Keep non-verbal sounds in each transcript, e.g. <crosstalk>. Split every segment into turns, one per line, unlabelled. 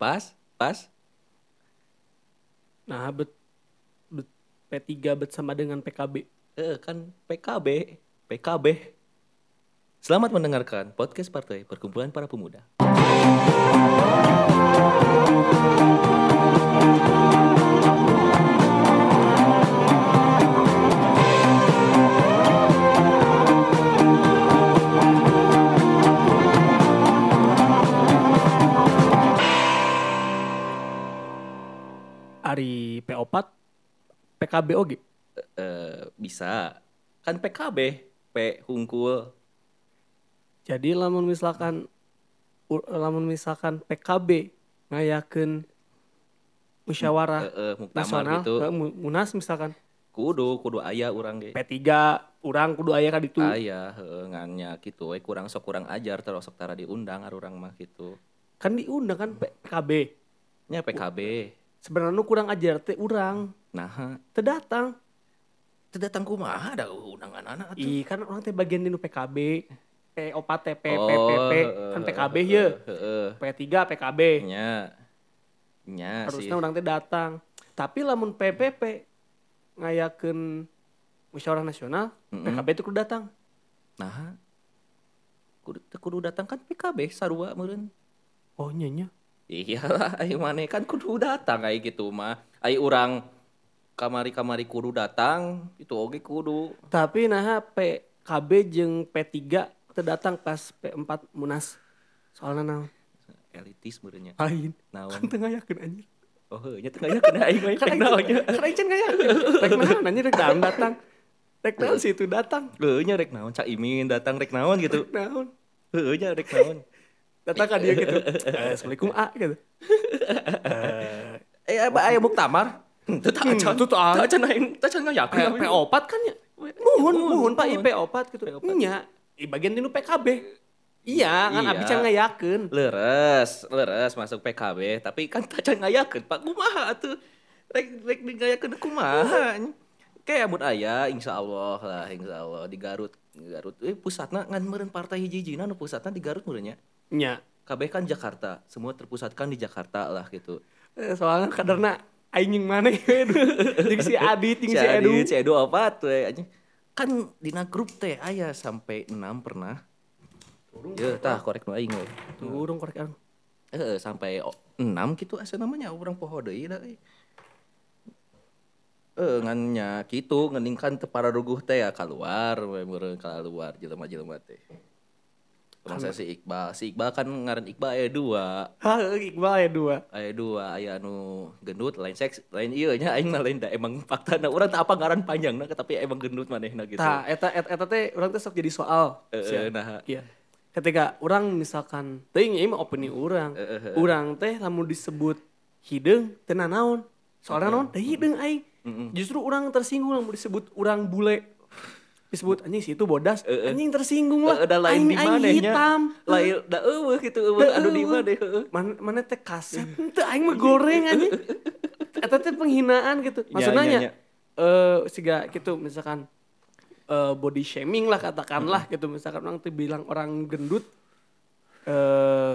pas pas
Nah, bet, bet P3 bet sama dengan PKB.
eh kan PKB PKB Selamat mendengarkan podcast partai Perkumpulan Para Pemuda.
Ari P4 PKB oge.
Eh bisa kan PKB P hungkul
Jadi lamun misalkan lamun misalkan PKB ngayakeun musyawarah
eh, muktamar
nasional
gitu.
mu- munas misalkan
Kudu kudu aya urang ge.
P3 urang kudu aya ka ditu.
Aya heeh ngannya gitu we kurang sok kurang ajar terus sok tara diundang arurang mah gitu.
Kan diundang kan PKB.
Nya PKB.
Sebenarnya nu kurang ajar teh urang
Nah,
teu datang.
teu datang kumaha ada undangan anak atuh.
Ih kan orang teh bagian di PKB. P opat teh P P
Oh,
P P
heeh,
kan PKB.
Heeh.
P3 PKB.
Nya. Nya.
Harusnya orang teh datang. Tapi lamun PPP ngayakeun musyawarah nasional,
Mm-mm.
PKB itu kudu datang.
Nah. Kudu kudu datang kan PKB sarua meureun.
Oh nya
Iya lah, ayo <laughs> mana kan kudu datang kayak gitu mah. Ayo orang kamari-kamari kudu datang, itu oke kudu.
Tapi nah PKB jeung P3 teu datang pas P4 Munas. Soalnya naon?
Elitis merenya.
Lain.
Naon?
Kan teu ngayakeun anjir.
Oh, nya tengah ya kena aing mah
Kan
pek naonnya.
kan aing can ngayakeun. Rek naon anjir rek dalam datang. Rek naon sih itu datang.
Heueuh nya rek naon Cak Imin datang rek naon gitu.
Rek naon?
Heueuh nya rek naon.
Datang ka dia gitu. <laughs> Eh, Assalamualaikum A gitu.
Eh apa aya muktamar? Teu tak acan.
teu tak acan.
Aing, tak acan ngayakeun.
P- P4 kan ya. Nuhun, nuhun Pak IP 4 gitu. Nya, i bagian dinu PKB. Iya, kan
Iya.
abi can ngayakeun.
Leres, leres masuk PKB, tapi kan tak can ngayakeun Pak kumaha atuh. Rek rek ngayakeun kumaha. Kayak amun aya insyaallah lah insyaallah di Garut. Garut eh pusatna ngan meureun partai hiji-hijina nu pusatna di Garut meureun nya. KB kan Jakarta, semua terpusatkan di Jakarta lah gitu.
Eh, Soalnya kaderna aing mana ya. <laughs> Jeung si Adit, <laughs> jeung si Edu.
si Edu apa tuh anjing. Kan dina grup teh aya sampai 6 pernah. Ya, tah korek nu aing we.
Turun korek ang.
Eh, sampai enam gitu asa namanya orang poho deui da. Eh ngannya gitu ngeningkan teu pararuguh teh ya keluar we meureun keluar jelema-jelema teh. Masa si Iqbal, si Iqbal kan ngaran Iqbal aya dua.
Hah, Iqbal ya dua.
Aya dua, aya anu gendut lain seks, lain ieu nya aing mah lain da emang faktana urang teu apa ngaran panjangna tapi emang gendut manehna gitu.
Tah, eta eta, eta teh urang teh sok jadi soal.
Eh,
Sia.
eh, nah.
Iya. Ketika orang misalkan teuing ieu mah opini urang. Urang teh lamun disebut hideung teu naon. Soalnya naon? Teh hideung aing.
Mm-mm.
Justru orang tersinggung lamun disebut urang bule. Disebut anjing si itu bodas,
Eh, eh.
anjing tersinggung lah.
Eh, da lain di manehnya.
hitam.
Lain da eueuh gitu eueuh anu di mana
mana mana teh kaset <laughs> teu aing mah goreng anjing eta teh penghinaan gitu maksudnya
nya,
nya
nya.
eh siga gitu misalkan eh body shaming lah katakanlah gitu misalkan orang tuh bilang orang gendut eh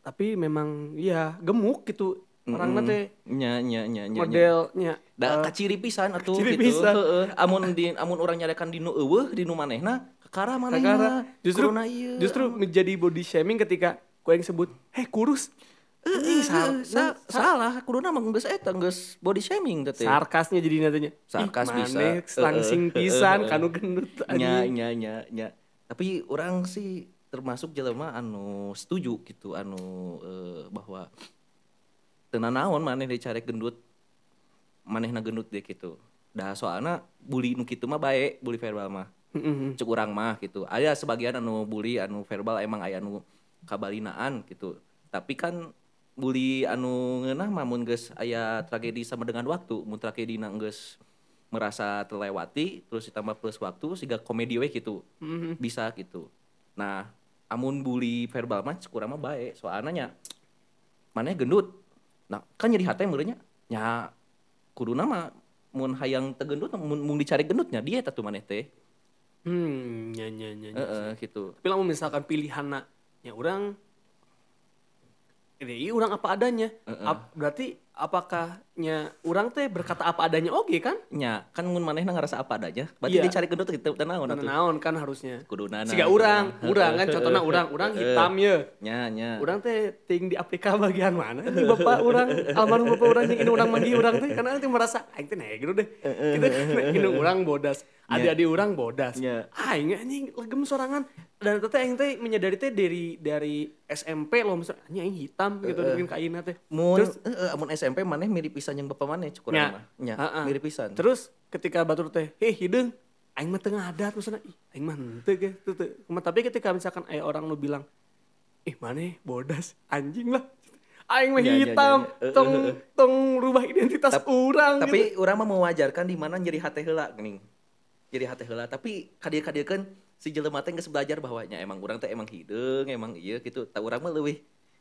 tapi memang iya gemuk gitu orang
Mm-mm.
teh
nya nya nya nya, nya.
modelnya
Da
eh,
kaciri pisan atuh
kaciri
gitu.
pisan.
Heeh. Amun di amun urang nyarekan di nu eueuh di nu manehna kakara
kakara.
manehna.
justru
ieu.
justru menjadi body shaming ketika kau yang sebut heh kurus anjing sal-
Sa- salah kuduna mah geus eta geus body shaming teh.
sarkasnya jadi nantinya
Sarkas bisa.
langsing pisan kanu gendut
nya nya nya nya. Tapi orang sih termasuk jelema anu setuju gitu anu eh, bahwa tenan naon maneh dicarek gendut. Manehna gendut deh gitu. Dah soalna bully nu kitu mah bae, bully verbal mah.
Heeh.
cek urang mah gitu aya sebagian anu bully anu verbal emang aya anu kabalinaan gitu tapi kan bully anu ngeunah mah mun geus aya tragedi sama dengan waktu. Mun tragedina geus merasa terlewati terus ditambah plus waktu sehingga komedi we gitu bisa gitu nah amun bully verbal mah cek urang mah bae. Soalna nya maneh gendut nah kan jadi hate meureunnya nya kuduna mah mun hayang teu gendut mun, mun dicari gendutnya dia tuh maneh teh
Hmm, nya nya.
Heeh, gitu
Tapi lamun misalkan pilihan ya orang ini orang apa adanya. Ap- berarti apakahnya orang teh berkata apa adanya oke kan?
nya kan mun manehna ngerasa apa adanya berarti
Iya.
dia cari gendut gitu tenaon
Nah,
atuh
naon kan harusnya.
kudunana
Siga urang, urang kan contohnya urang, urang hitam ya.
nya nya
Urang teh ting di Afrika bagian mana? Di bapak urang, almarhum bapak urang yang ini urang manggi urang teh karena nanti merasa aing teh negro deh. Kita ini urang bodas. Adik-adik urang bodas.
Nya.
Aing anjing legem sorangan. Dan teh aing teh menyadari teh dari dari SMP loh misalnya aing hitam gitu bikin kainna teh.
mun
Terus
amun SMP maneh mirip pisan yang bapak maneh cukup
Nya.
mah nya mirip pisan
Terus ketika batur teh, "Heh, hideung." Aing mah tengah adat misalnya, "Ih, aing mah henteu ge." Tuh, Tapi ketika misalkan aya orang nu bilang, "Ih, mana bodas anjing lah." Aing mah
Ya, ya, ya,
hitam,
ya. Eh,
tong tong rubah identitas
Tap-
orang gitu.
tapi urang mah mewajarkan di mana nyeri hate heula geuning jadi hate heula tapi kadir-kadirkeun si jelema teh geus belajar bahwa nya emang urang teh emang hideung emang iya gitu tak urang mah leuwih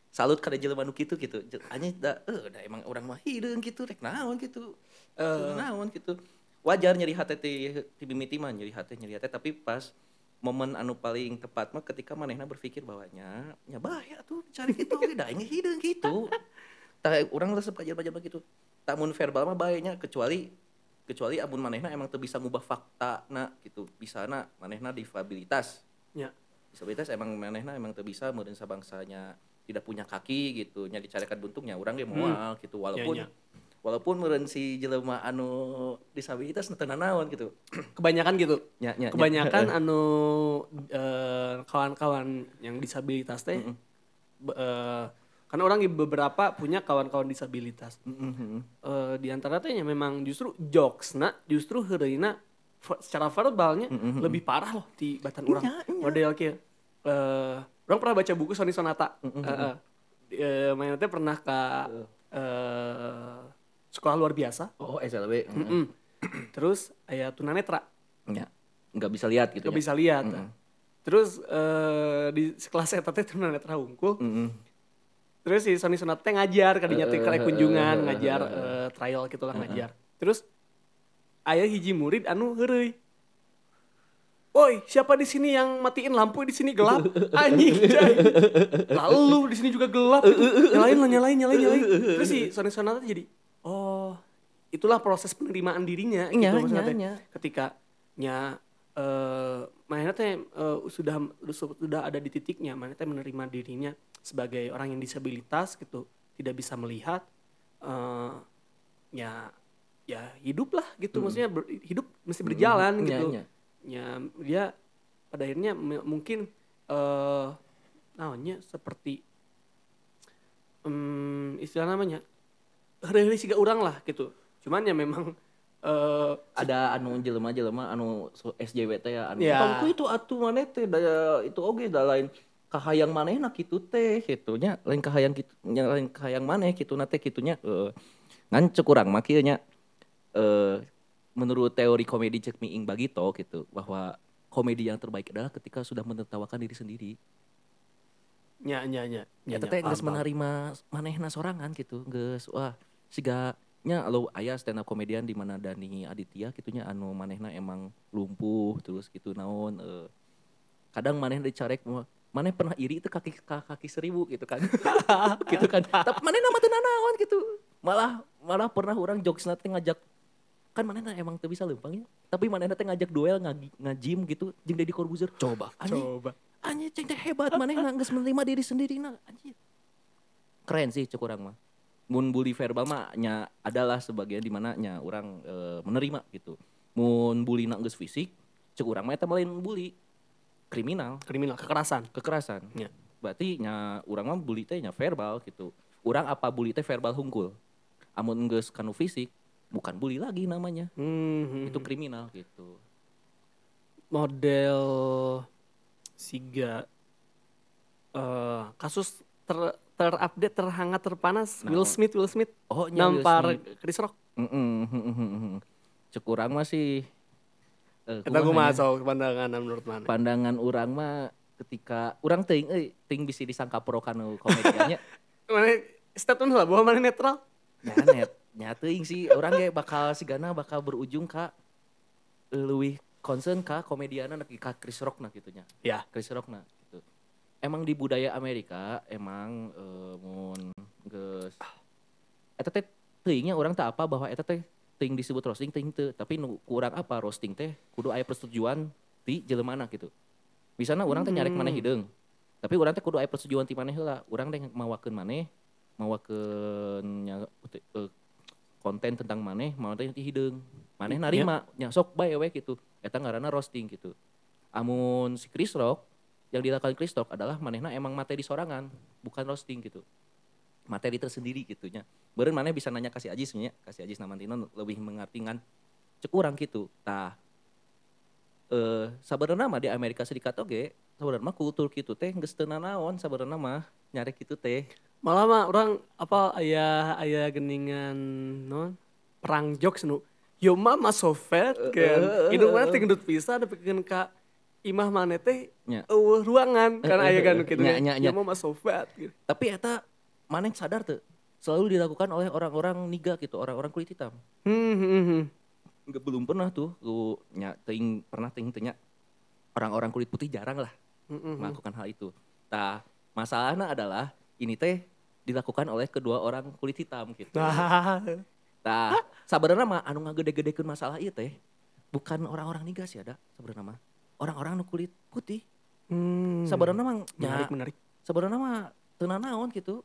salut kada jelema nu kitu gitu Je- anya da eh da emang urang mah hideung gitu rek naon gitu eh. Naon gitu wajar nyeri hate ti ti mimiti mah nyeri hate nyeri hate tapi pas momen anu paling tepat mah ketika manehna berpikir bahwa nya bahaya tuh cari <laughs> gitu da aing hideung gitu tak urang resep kajian-kajian begitu tak mun verbal mah baiknya kecuali kecuali amun manehna emang teu bisa ngubah fakta na gitu. Bisa na manehna difabilitas.
Ya.
disabilitas emang manehna emang teu bisa meureun bangsanya tidak punya kaki gitu nya dicarikan buntungnya urang ge moal gitu walaupun
Ya, ya.
walaupun meureun si jelema anu disabilitas teu naon gitu <clears throat>
Kebanyakan gitu.
nya nya.
Kebanyakan <laughs> anu eh, kawan-kawan yang disabilitas teh be- eh, karena orang beberapa punya kawan-kawan disabilitas.
Mhm.
eh di antara teh nya memang justru jokes na justru heureuina ver- secara verbalnya lebih parah loh di batan orang
Nya, nya.
model kieu eh orang pernah baca buku Sony Sonata Heeh. Eh, mainnya teh pernah ke eh, sekolah luar biasa
oh SLB mm.
Mm. terus aya tunanetra
nya nggak bisa lihat gitu
nggak
nya.
bisa lihat
Mm-mm.
terus eh, di sekelas eta teh tunanetra hungkul
Mm-mm.
Terus si Sony Sonata teh ngajar kadinya teh kare kunjungan ngajar eh, trial gitu lah ngajar. Terus aya hiji murid anu heureuy. Woi, siapa di sini yang matiin lampu di sini gelap? Anjing. Lalu di sini juga gelap. gitu. Nyalain lah, nyalain, nyalain, nyalain. Terus si Sony Sonata jadi, oh, itulah proses penerimaan dirinya gitu
Nya,
maksudnya. Ketika nya eh mainnya teh eh, sudah sudah ada di titiknya, mana teh menerima dirinya sebagai orang yang disabilitas gitu, tidak bisa melihat eh ya ya hidup lah gitu maksudnya ber- hidup mesti berjalan
Nya,
gitu.
nya.
Ya dia pada akhirnya mungkin eh namanya seperti hmm, istilah namanya hari-hari siga orang lah gitu. Cuman ya memang eh
ada anu jelema-jelema anu so- SJW teh ya anu
Ya.
tongku itu atuh maneh teh daya itu oge da lain kahayang manehna kitu teh kitu nya lain kahayang kitu nya lain kahayang maneh kitu na teh kitunya eh ngan cek urang mah kieu nya eh menurut teori komedi cek miing bagito gitu bahwa komedi yang terbaik adalah ketika sudah menertawakan diri sendiri.
Nya nya
ya
nya,
teteh
paham.
menerima manehna sorangan gitu geus wah siga nya lo aya stand up komedian di mana Dani Aditya gitunya anu manehna emang lumpuh terus gitu naon eh, kadang manehna dicarek maneh pernah iri itu kaki ka- kaki seribu gitu kan. <laughs> Gitu kan. Tapi manehna mah teu nanaon gitu. Malah malah pernah orang jokes nanti ngajak kan manehna emang teu bisa leumpang ya. Tapi manehna teh ngajak duel ngagi- ngajim gitu jeung Deddy Corbuzier. Coba. Anjing.
Coba.
Anjing ceng teh hebat manehna geus menerima diri sendiri na anjing. Keren sih cek urang mah. Mun bully verbal mah nya adalah sebagian di mana nya orang eh, menerima gitu. Mun bully na geus fisik cek urang mah eta mah lain bully. Kriminal.
Kriminal kekerasan.
Kekerasan.
Ya.
berarti nya urang mah bully teh nya verbal gitu. Urang apa bully teh verbal hungkul? Amun geus kanu fisik bukan bully lagi namanya.
Hmm,
itu kriminal gitu.
Model siga eh kasus ter terupdate terhangat terpanas
Nah,
Will Smith Will Smith
oh Will
nampar
Smith.
Chris Rock.
Mm-mm. Cek urang mah sih eh,
kita gue masuk pandangan menurut mana?
Pandangan orang mah ketika orang ting euy ting bisa disangka pro kanu komediannya. <laughs>
Mana statement lah bahwa mana netral?
Nya net nya teuing sih. Orang ge bakal sigana bakal berujung ka eh, leuwih concern ka komediana neki ka Chris Rock nah gitunya
ya.
Chris Rock nah gitu. Emang di budaya Amerika emang eh, mun eta teh teuingnya orang tak apa bahwa eta teh teuing disebut roasting teuing teu tapi nu kurang apa roasting teh kudu aya persetujuan ti jeleumana gitu. Misalnya orang teh nyarek maneh hideung tapi orang teh kudu aya persetujuan ti maneh heula. Urang teh mawakeun maneh mawakeun nya eh, konten tentang maneh mau teh hideung maneh narima nya sok bae we gitu eta ngaranna roasting gitu amun si Chris Rock yang dilakukan Chris Rock adalah manehna emang materi sorangan bukan roasting gitu materi tersendiri gitunya beren mana bisa nanya kasih Ajis nya kasih Ajis Namantino lebih mengartikan cek urang gitu tah eh sabarana mah di Amerika Serikat oge sabarana mah kultur gitu teh geus teu nanaon sabarana mah nyari gitu teh
malah mah orang apa ayah ayah geningan non perang jokes nu yo mama so fat kan itu mana teh gendut bisa tapi kan ka imah mana teh
Nya.
eueuh ruangan kan aya kan gitu
nya.
yo mama so fat gitu
tapi eta mana sadar tuh selalu dilakukan oleh orang-orang niga gitu orang-orang kulit hitam
hmm, hmm, hmm.
nggak belum pernah tuh lu nya ting pernah ting tanya orang-orang kulit putih jarang lah
hmm.
melakukan hal itu. Nah, masalahnya adalah ini teh dilakukan oleh kedua orang kulit hitam gitu.
Nah,
Nah, sebenarnya mah anu ngagede-gedekeun masalah ieu teh bukan orang-orang niga sih ada sebenarnya mah. Orang-orang nu kulit putih.
hmm.
Sebenarnya mah
menarik menarik
sebenarnya mah teu naon gitu.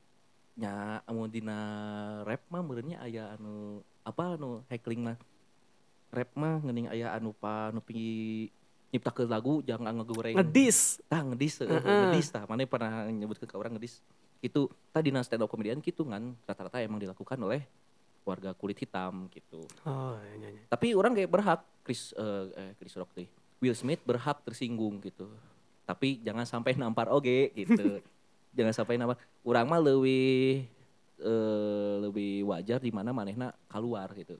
Nya amun dina rap mah meureunnya aya anu apa anu heckling mah. Rap mah geuning aya anu pa anu pingi nyiptakeun lagu jangan ngegoreng.
ngedis
tah ngedis uh,
Heeh.
ngedis tah mana pernah nyebut ke orang ngedis itu tadi na stand up comedian gitu kan rata-rata emang dilakukan oleh warga kulit hitam gitu.
Oh iya, iya.
tapi orang kayak berhak Chris eh, eh, Chris Rock teh Will Smith berhak tersinggung gitu. Tapi jangan sampai <laughs> nampar oge gitu. <laughs> Jangan sampai nampar. Orang mah lebih eh, lebih wajar di mana manehna keluar gitu.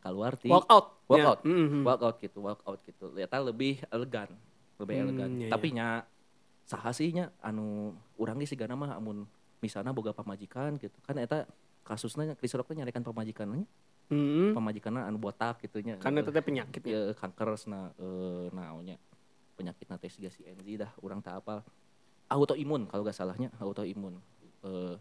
Keluar ti
walk out.
Walk
Ya.
out.
Hmm, hmm.
walk out gitu walk out gitu. Ternyata lebih elegan lebih
Hmm,
elegan.
iya,
tapi nya saha nya anu urang ge sigana mah amun misalnya boga pamajikan gitu. Kan eta kasusnya teh nyarekan pamajikannya.
Hmm.
pamajikanna anu botak gitu nya.
Karena itu teh penyakitnya
ya? Kanker na eh naonnya penyakit nate siga si NZ dah urang tak apa autoimun kalau gak salahnya autoimun. Eh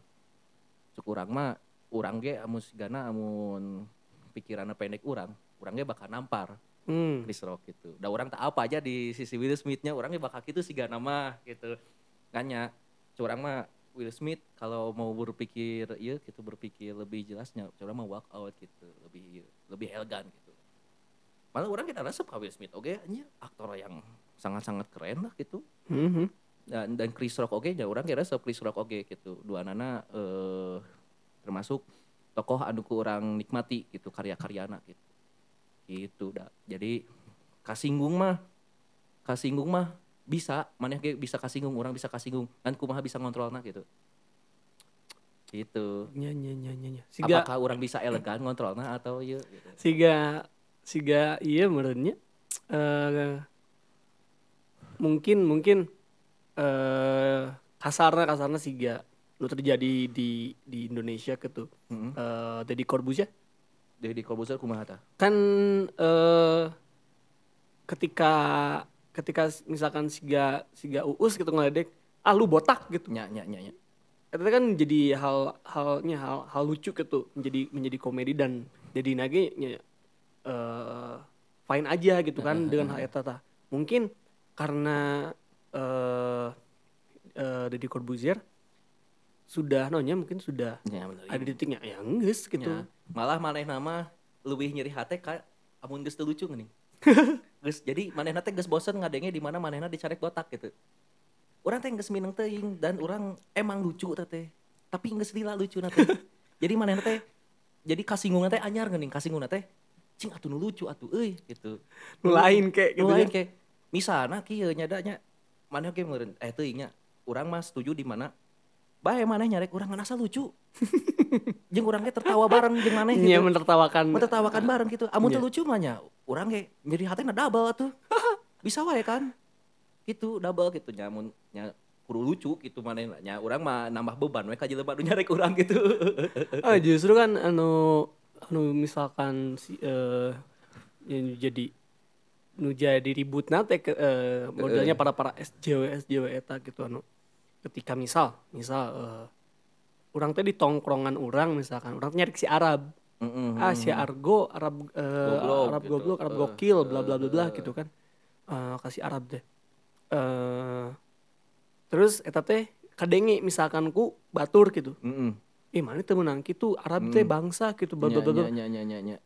cuk urang mah urang ge amun sigana amun pikiranna pendek urang urang ge bakal nampar
hmm.
Chris Rock gitu. Da orang tak apa aja di sisi Will Smith-nya orangnya bakal gitu sih gak nama gitu. Kanya curang mah Will Smith kalau mau berpikir iya gitu berpikir lebih jelasnya curang mah walk out gitu lebih lebih elegan gitu. Malah orang kita rasa Will Smith oke nya aktor yang sangat-sangat keren lah gitu.
Hmm, hmm.
Dan dan Chris Rock oke ya orang kira resep Chris Rock oke gitu. Dua nana eh termasuk tokoh anu orang nikmati gitu karya-karyana gitu gitu dah jadi kasinggung mah kasinggung mah bisa. Mana ge bisa kasinggung orang bisa kasinggung. Kan kumaha bisa ngontrolna gitu. Gitu.
Nya nya nya nya siga
apakah orang bisa elegan ngontrolna atau iya gitu.
siga siga iya menurutnya eh mungkin mungkin eh kasarnya kasarnya siga. Lu terjadi di di Indonesia gitu
Heeh.
eh Deddy Corbuzier
Deddy Corbuzier kumaha tah
kan eh ketika ketika misalkan siga siga uus gitu ngeledek ah lu botak gitu.
Nya nya nya nya.
Itu kan jadi hal halnya hal hal lucu gitu. Menjadi menjadi komedi dan jadi nage nya, eh fine aja gitu kan dengan hal eta tah. mungkin karena eh eh Deddy Corbuzier sudah nonya mungkin sudah
nya bener
ada di titiknya. Ya geus gitu.
Nya. malah maneh nama lebih nyeri hati ka amun geus lucu geuning <laughs> geus jadi manehna teh geus bosen ngadenge di mana manehna dicarek botak gitu. Orang teh geus mineng teuing dan orang emang lucu teh teh tapi geus lila lucu <laughs> teh. Jadi manehna teh jadi kasinggung teh anyar geuning kasinggung teh cing atuh nu lucu atuh euy gitu.
Nu lain kayak gitu
lain
ya.
kayak misalnya kieu nyadanya maneh ge meureun. Eh teuing nya urang mah setuju di mana bae maneh nyarek urang ngerasa lucu <laughs> jeung urang ge tertawa bareng jeung maneh gitu
Nya menertawakan
menertawakan bareng gitu. Amun
Iya.
teu lucu mah nya urang ge jadi hatena double atuh. <laughs> Bisa wae kan? Gitu double gitu nya mun nya kudu lucu gitu maneh nya urang mah nambah beban we ka jelema nu nyarek urang gitu. <laughs>
Ah justru kan anu anu misalkan si eh yang jadi nu jadi ribut nate ke eh, modelnya para para SJW SJW eta gitu anu ketika misal misal eh orang teh di tongkrongan orang misalkan orang nyari si Arab
Mm-mm.
ah si Argo Arab
Goblok,
Arab
gitu.
goblok Arab
Eh,
gokil bla bla bla bla gitu kan Eh, kasih Arab deh eh terus eta teh kadenge misalkan ku batur gitu
Mm-mm.
ih mana teu menang Arab teh bangsa gitu bla bla bla.
Nya, nya, nya, nya, nya.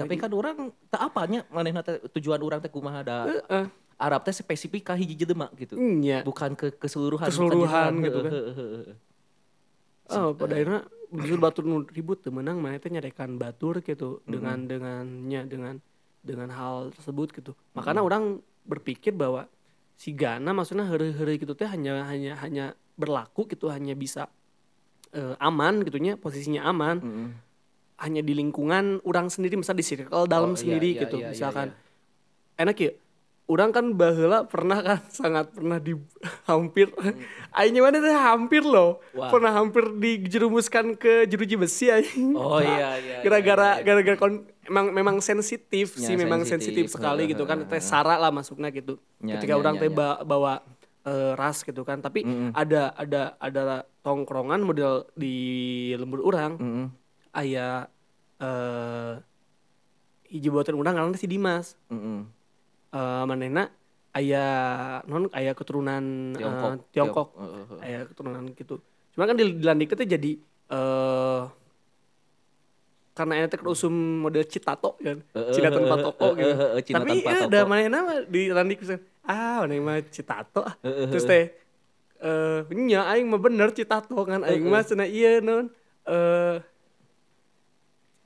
Tapi kan orang tak apanya manehna teh tujuan orang teh kumaha da
eh,
Arab teh spesifik ka hiji jelema gitu.
nya
Bukan ke keseluruhan.
Keseluruhan
general.
gitu kan. Oh, pada akhirnya justru batur nu ribut teu meunang mana teh nyarekan batur gitu dengan dengannya dengan dengan hal tersebut gitu. Makanya orang berpikir bahwa si Gana maksudnya hari-hari gitu teh hanya hanya hanya berlaku gitu hanya bisa eh, aman gitunya posisinya aman
Mm-mm.
hanya di lingkungan orang sendiri misal di circle dalam
Oh, iya,
sendiri
iya,
gitu
iya, iya,
misalkan
iya.
enak ya orang kan baheula pernah kan <laughs> sangat pernah di hampir aing mana teh hampir loh
Hmm. Wah.
pernah hampir dijerumuskan ke jeruji besi aing
Oh iya iya.
gara-gara
iya, iya.
gara-gara kon emang memang sensitif
Ya,
sih memang
sensitif.
sensitif sekali gitu kan teh sara lah masuknya gitu
Ya,
ketika
ya,
orang
ya,
teh
ya.
ba- bawa eh, ras gitu kan tapi ada ada ada tongkrongan model di lembur orang
Mm-mm.
aya eh hiji buatan ngaranna si Dimas.
Mm-mm.
Eh manehna aya non aya keturunan eh,
Tiongkok.
Tiongkok.
Tiongkok. Heeh, heeh.
Aya keturunan gitu. Cuma kan di, di Landik teh jadi eh karena enak usum model Citato kan. Tanpa
heeh,
toko gitu. Tapi eh,
toko.
ada manehna mah di Landik pisan. Ah, maneh mah Citato. ah. Terus teh eh nya aing mah bener Citato kan aing mah cenah ieu non eh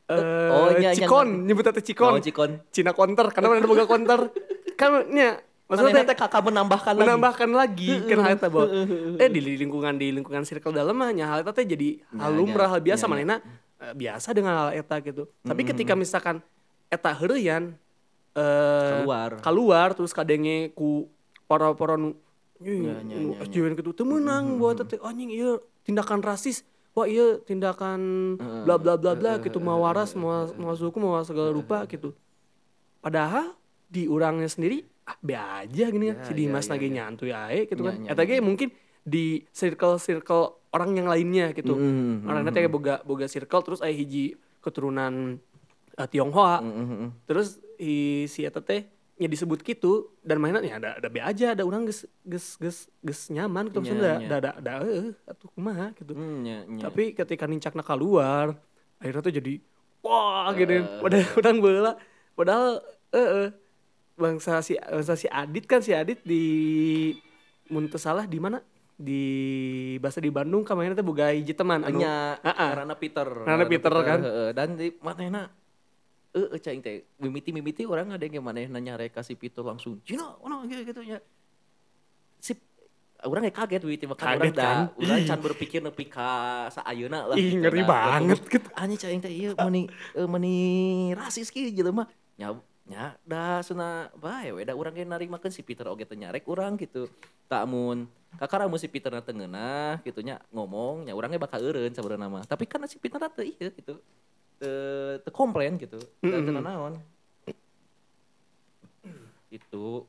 eh
Oh, nya,
Cikon, nyebut teh Cikon.
Oh, Cikon.
Cina counter karena mana boga counter. <laughs> kan nya
Maksudnya teh kakak menambahkan lagi.
menambahkan lagi kan bahwa eh di lingkungan di lingkungan circle dalam mah nya hal eta teh jadi hal
Nya,
lumrah
nya,
hal biasa
nya,
manehna eh, biasa dengan hal eta gitu. Tapi ketika misalkan eta heureuyan eh
Keluar.
keluar terus kadenge ku para-para nu
Nya, nya, nya, nya.
SJW gitu teu meunang buat teh anjing ieu tindakan rasis. Wah iya tindakan bla bla bla bla gitu mau waras mau mau suku mau segala rupa gitu. Padahal di orangnya sendiri ah be aja gini kan
Ya,
si
ya,
Dimas
ya,
lagi
ya.
nyantuy aja gitu
Ya,
kan.
Ya,
eta ge mungkin di circle circle orang yang lainnya gitu.
Mm, mm,
orang nanti boga boga circle terus aya hiji keturunan eh, Tionghoa.
Mm, mm, mm.
terus i, si eta teh nya disebut gitu dan mainnya ya ada ada be aja ada orang ges ges ges ges nyaman gitu maksudnya
Nya,
ada ada ada eh atuh kumaha gitu.
Mm, nya.
tapi ketika nincakna keluar akhirnya tuh jadi wah gitu padahal padahal beula padahal eh eh, bangsa si bangsa si Adit kan si Adit di mun teu salah di mana di bahasa di Bandung kemarin teh boga hiji teman anu
Nya,
Heeh.
karena Peter.
Karena Peter, kan.
heeh. Dan di manehna eh eh, cing teh mimiti mimiti orang ada yang manehna nyare kasih Peter langsung Cina, ono gitu gitu nya. Sip orang kayak kaget wih tiba kan orang
Kaget, kan?
da urang can berpikir nepi ka saayeuna lah
Ih,
gitu,
ngeri
da.
banget gitu.
Anjing cing teh ieu meni eh, meni rasis kieu jelema nya nya da sena bae we da urang ge narimakeun si Peter oge teh nyarek urang gitu. Tak amun kakara mun si Peter na teu ngeunah gitu nya ngomong nya urang ge bakal eureun sabenerna mah. Tapi kan si Peter teu ieu gitu. Teu teu komplain gitu. Teu naon. Itu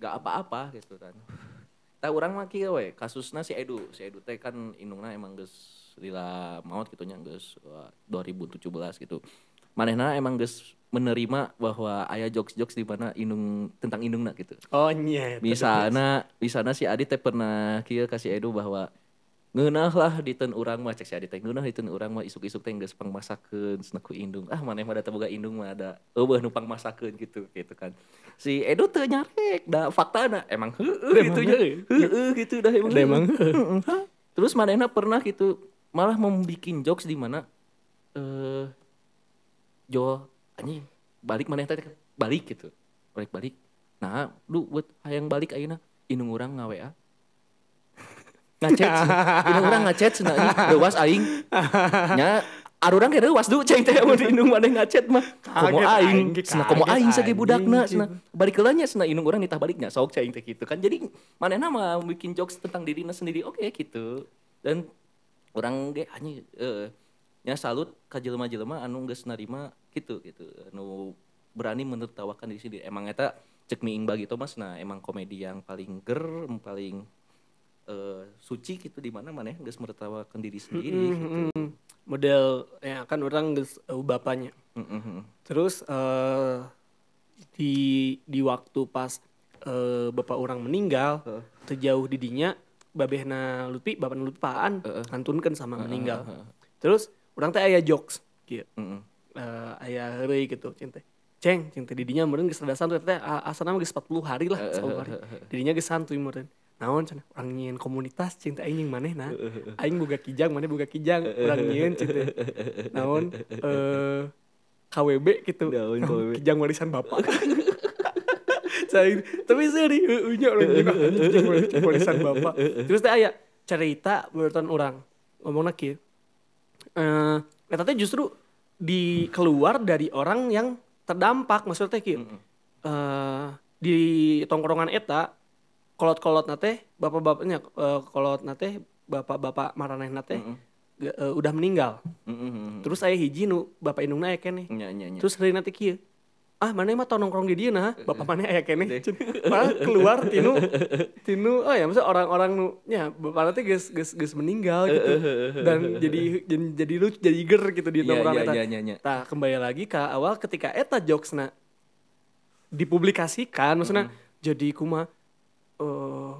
gak apa-apa gitu kan. Tah urang mah kieu we kasusna si Edu. Si Edu teh kan indungna emang geus lila maut gitu nya geus wah, 2017 gitu. Manehna emang geus menerima bahwa aya jokes-jokes di mana indung tentang indungna gitu.
oh nyet
Misalnya, misalnya si Adit teh pernah kieu kasih Edu bahwa ngeunah lah di ten urang mah cek si Adit teh ngeunah di ten urang mah isuk-isuk teh geus pangmasakeun cenah ku indung. Ah maneh mah da teu boga indung mah ada eueuh nu pangmasakeun gitu gitu kan. Si Edu teu nyarek da faktana emang heueuh gitu nya. Heueuh gitu dah emang.
Emang. <laughs>
Terus manehna pernah gitu malah membikin jokes di mana eh Jo anjing balik maneh teh balik gitu. Balik balik. Nah, lu buat hayang balik ayeuna indung urang ngawe <laughs> ngacet indung urang ngacet cenah ieu leuwas aing. Nya arurang ge leuwas du ceng teh mun indung maneh ngacet mah. Komo aing. cenah komo aing sage
anjing,
budakna cenah balik heula nya cenah indung urang nitah baliknya sok ceng teh gitu kan. Jadi manehna mah bikin jokes tentang dirinya sendiri oke gitu. Dan orang ge anjing eh nya salut ka jelema-jelema anu geus narima gitu gitu anu berani menertawakan diri sendiri emang eta cek miing bagi Thomas nah emang komedi yang paling ger paling eh, suci gitu di mana mana geus mertawakan diri sendiri
Mm,
gitu.
mm. model ya kan orang geus uh, bapaknya
Mm, mm, mm.
terus eh di di waktu pas eh, bapak orang meninggal
Heeh.
terjauh didinya babehna Lutfi bapak Lutfi paan
Heeh.
ngantunkeun sama meninggal
heeh.
terus orang teh aya jokes gitu
Mm, mm.
Eh aya heureuy gitu cinta ceng cinta didinya meureun geus rada santuy teh a- asana mah geus 40 hari lah 10 hari. didinya geus santuy meureun. Naon cenah urang nyieun komunitas cinta aing manehna aing boga kijang maneh boga kijang. Urang nyieun cinta naon eh KWB gitu.
Naon KWB?
kijang warisan bapak. <laughs> Saya, tapi seri nya orang juga kijang warisan- bapak. terus teh aya cerita berutan orang ngomongna kieu. Eh eta teh justru di keluar dari orang yang terdampak. Maksudnya teh kieu eh di tongkrongan eta kolot-kolot nate bapak-bapaknya eh, kolot nate bapak-bapak maraneh nate ge- eh, udah meninggal.
Mm, mm, mm.
terus saya hiji nu bapak keneh
Nya, nya, nya.
terus hari nanti kieu ah mana mah tau nongkrong di dia nah? Bapak mana aya keneh malah keluar tinu. Tinu oh ya maksudnya orang-orang nu nya bapak nanti geus geus geus meninggal gitu. Dan jadi jadi jadi lucu jadi ger gitu di
Iya,
tongkrong
iya,
eta.
iya, iya, iya.
Nah, kembali lagi ke awal ketika eta jokesna dipublikasikan maksudnya jadi kuma eh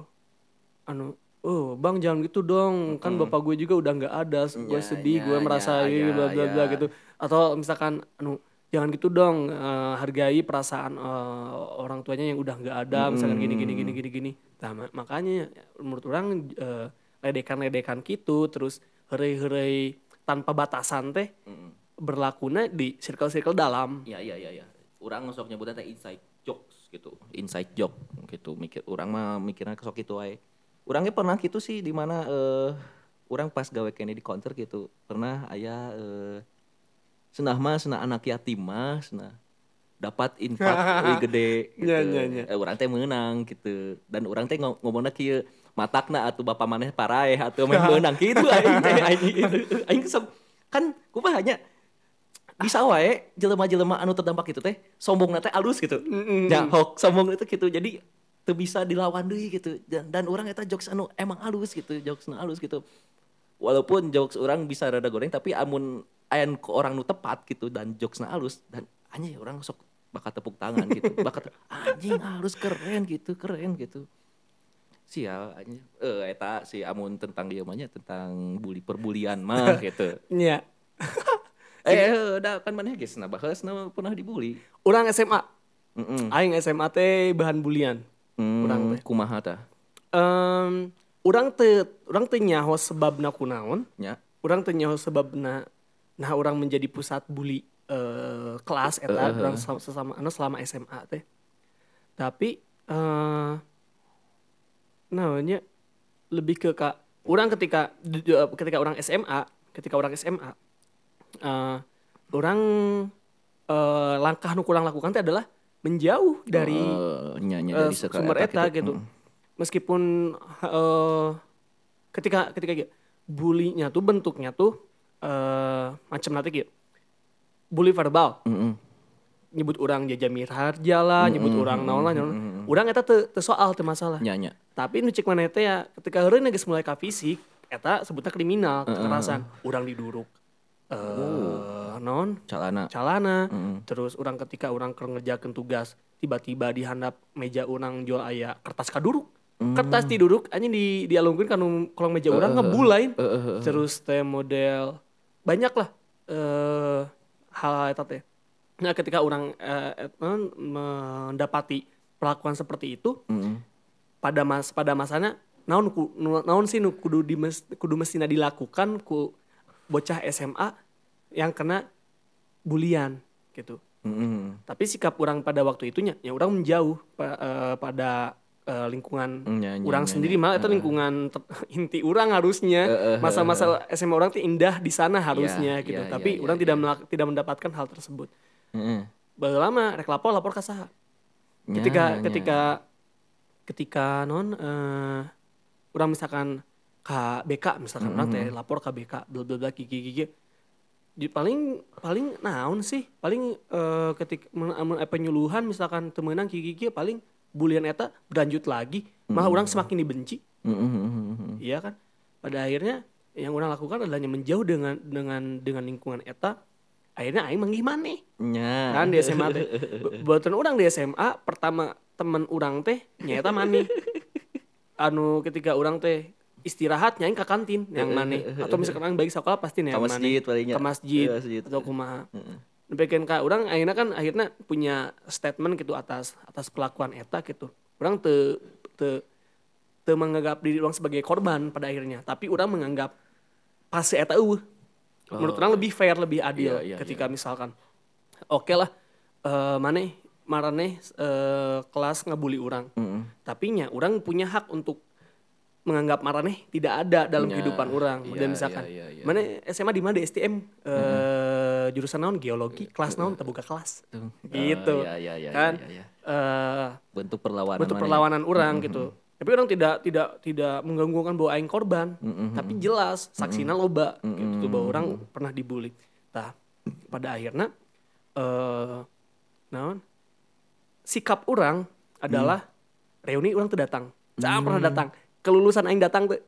anu oh bang jangan gitu dong. Kan bapak gue juga udah nggak ada. Gue
Ya,
sedih
ya,
gue
ya,
merasa ini
ya,
bla bla bla
ya.
gitu. Atau misalkan anu jangan gitu dong eh, hargai perasaan eh, orang tuanya yang udah nggak ada misalkan gini gini gini gini gini nah ma- makanya menurut orang eh, ledekan-ledekan gitu terus herei-herei tanpa batasan teh berlakunya di circle-circle dalam
Iya iya iya iya. Urang sok nyebutnya teh inside jokes gitu. Inside joke gitu. Mikir urang mah mikirnya sok itu ae. Urangnya pernah gitu sih di mana eh urang pas gawe kene di counter gitu. Pernah aya eh senah mah senah anak yatim mah senah dapat infak <laughs> lebih gede gitu.
Nya, nya, nya.
Eh, urang teh menang gitu. Dan urang teh ngo- ngomongna kieu matakna atuh bapak maneh paraeh atuh meh <laughs> meunang gitu aing teh aing. Aing kan kumaha hanya bisa wae jelema-jelema anu terdampak itu teh sombong teh alus gitu. Ya hok sombong itu gitu. Jadi teu bisa dilawan deui gitu. Dan, dan orang eta jokes anu emang alus gitu, jokes anu alus gitu. Walaupun jokes orang bisa rada goreng tapi amun ayan ke orang nu tepat gitu dan jokesna alus dan anjing orang sok bakat tepuk tangan gitu. <laughs> Bakat anjing alus keren gitu, keren gitu. Sial anjing. Eh eta si amun tentang dia mah nya, tentang bully perbulian mah <laughs> gitu.
Nya. <laughs>
Eh, udah kan mana guys, nah bahas nah pernah dibully.
Orang SMA.
Mm
Aing SMA teh bahan bulian.
Hmm,
Urang teh.
kumaha tah?
Em, orang teu orang teu nyaho sebabna kunaon.
Nya.
Orang teu nyaho sebabna nah orang menjadi pusat bully eh, kelas eta orang sesama, sesama anu selama SMA teh. Tapi eh namanya lebih ke kak orang ketika di- ketika orang SMA ketika orang SMA eh orang eh, langkah nu kurang lakukan teh adalah menjauh dari
Eh, nya nya
eh,
dari seka
sumber eta
gitu.
gitu. Meskipun eh ketika ketika gitu, bulinya tuh bentuknya tuh eh macam nanti gitu. Bully verbal,
Mm, mm.
nyebut orang jajamir harja lah, nyebut orang naon lah, naon. Urang eta teu teu soal teu masalah.
Nya nya.
Tapi nu cek mana teh ya ketika heureun geus mulai ka fisik, eta sebutnya kriminal, kekerasan. Urang diduruk. Eh naon?
Calana.
calana terus orang ketika orang ngerjakeun tugas tiba-tiba di handap meja orang jual aya kertas kaduruk kertas tiduruk aja di dialungkeun kanu kolong meja orang ngebulain terus teh model banyak lah eh hal eta teh nah ketika orang eh, non, mendapati perlakuan seperti itu
Mm,
pada mas pada masanya naon ku, naon sih nu kudu di kudu mestina dilakukan ku bocah SMA yang kena bulian gitu.
mm, mm.
Tapi sikap orang pada waktu itunya ya orang menjauh pa- eh, pada eh, lingkungan
Mm, nya, nya,
orang
nya,
sendiri mah itu lingkungan <laughs> inti orang harusnya masa-masa SMA orang tuh indah di sana harusnya
Iya,
gitu.
iya,
Tapi
iya,
orang
iya,
tidak melak- tidak mendapatkan hal tersebut.
Mm, mm.
Baru lama rek lapor lapor ke saha. Ketika
nya.
ketika ketika non eh orang misalkan KBK misalkan orang teh lapor KBK bla bla bla gigi gigi di paling paling naon sih paling eh ketika men, men- penyuluhan misalkan temenang gigi gigi paling bulian eta berlanjut lagi malah orang semakin dibenci
Mm, mm, mm, mm, mm.
Iya kan? Pada akhirnya yang orang lakukan adalah hanya menjauh dengan dengan dengan lingkungan eta. Akhirnya aing manggih maneh.
nya
Kan di SMA teh. <laughs> Buatan orang di SMA pertama temen orang teh nyata maneh. Anu ketika orang teh istirahat nyaing ke kantin yang maneh atau misalkan orang bagi sekolah pasti
masjid palingnya.
ke masjid,
Ke masjid.
atau kumaha. Bikin ka orang akhirnya kan akhirnya punya statement gitu atas atas kelakuan eta gitu. Orang te te te menganggap diri orang sebagai korban pada akhirnya, tapi orang menganggap pas si eta eueuh. Menurut orang lebih fair, lebih adil
Oh. Iya, iya,
ketika misalkan oke lah eh maneh marane eh, kelas ngabuli orang.
Mm,
Tapi nya orang punya hak untuk menganggap marane tidak ada dalam
Ya,
kehidupan orang.
iya,
Dan misalkan,
iya, iya, iya.
mana SMA di mana di STM eh, jurusan naon geologi, kelas naon terbuka kelas.
Tuh.
Gitu.
Iya, iya, iya,
kan?
iya, iya.
Eh,
bentuk perlawanan
bentuk
mana ya?
perlawanan orang gitu. Tapi orang tidak tidak tidak mengganggukan bahwa aing korban. Tapi jelas saksina loba gitu tuh bahwa orang pernah dibully. Nah, pada akhirnya eh naon? Sikap orang adalah reuni orang tuh datang. Jangan pernah datang. Kelulusan aing datang tuh.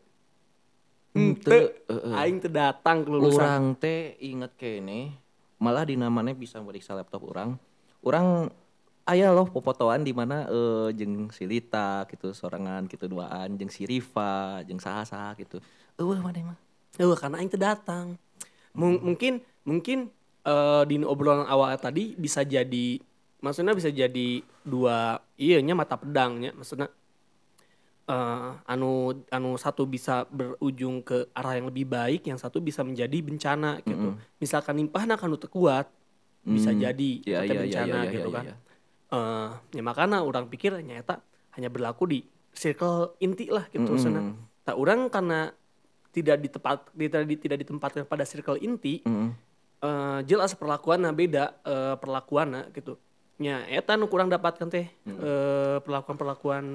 Ente, aing tuh datang kelulusan.
Orang teh inget kene malah di namanya bisa meriksa laptop orang. Orang aya loh popotoan di mana eh, jeung si Lita gitu sorangan gitu duaan jeung si Riva jeung saha-saha gitu. Eueuh mana mah.
Eh, karena aing teu datang. Mung- mungkin mungkin eh, di obrolan awal tadi bisa jadi maksudnya bisa jadi dua iya nya mata pedangnya maksudnya eh, anu anu satu bisa berujung ke arah yang lebih baik yang satu bisa menjadi bencana gitu misalkan nimpahna kanu teu kuat bisa
Hmm.
jadi itu teh
iya
bencana
iya
gitu
iya,
kan
iya.
eh ya makanya orang pikir nyata hanya berlaku di circle inti lah gitu
Mm-mm.
sana. Tak orang karena tidak ditempat tidak, tidak ditempatkan pada circle inti
Mm-mm.
eh, jelas perlakuannya beda eh, perlakuannya gitu. Nya eta nu kurang dapatkan teh eh, perlakuan-perlakuan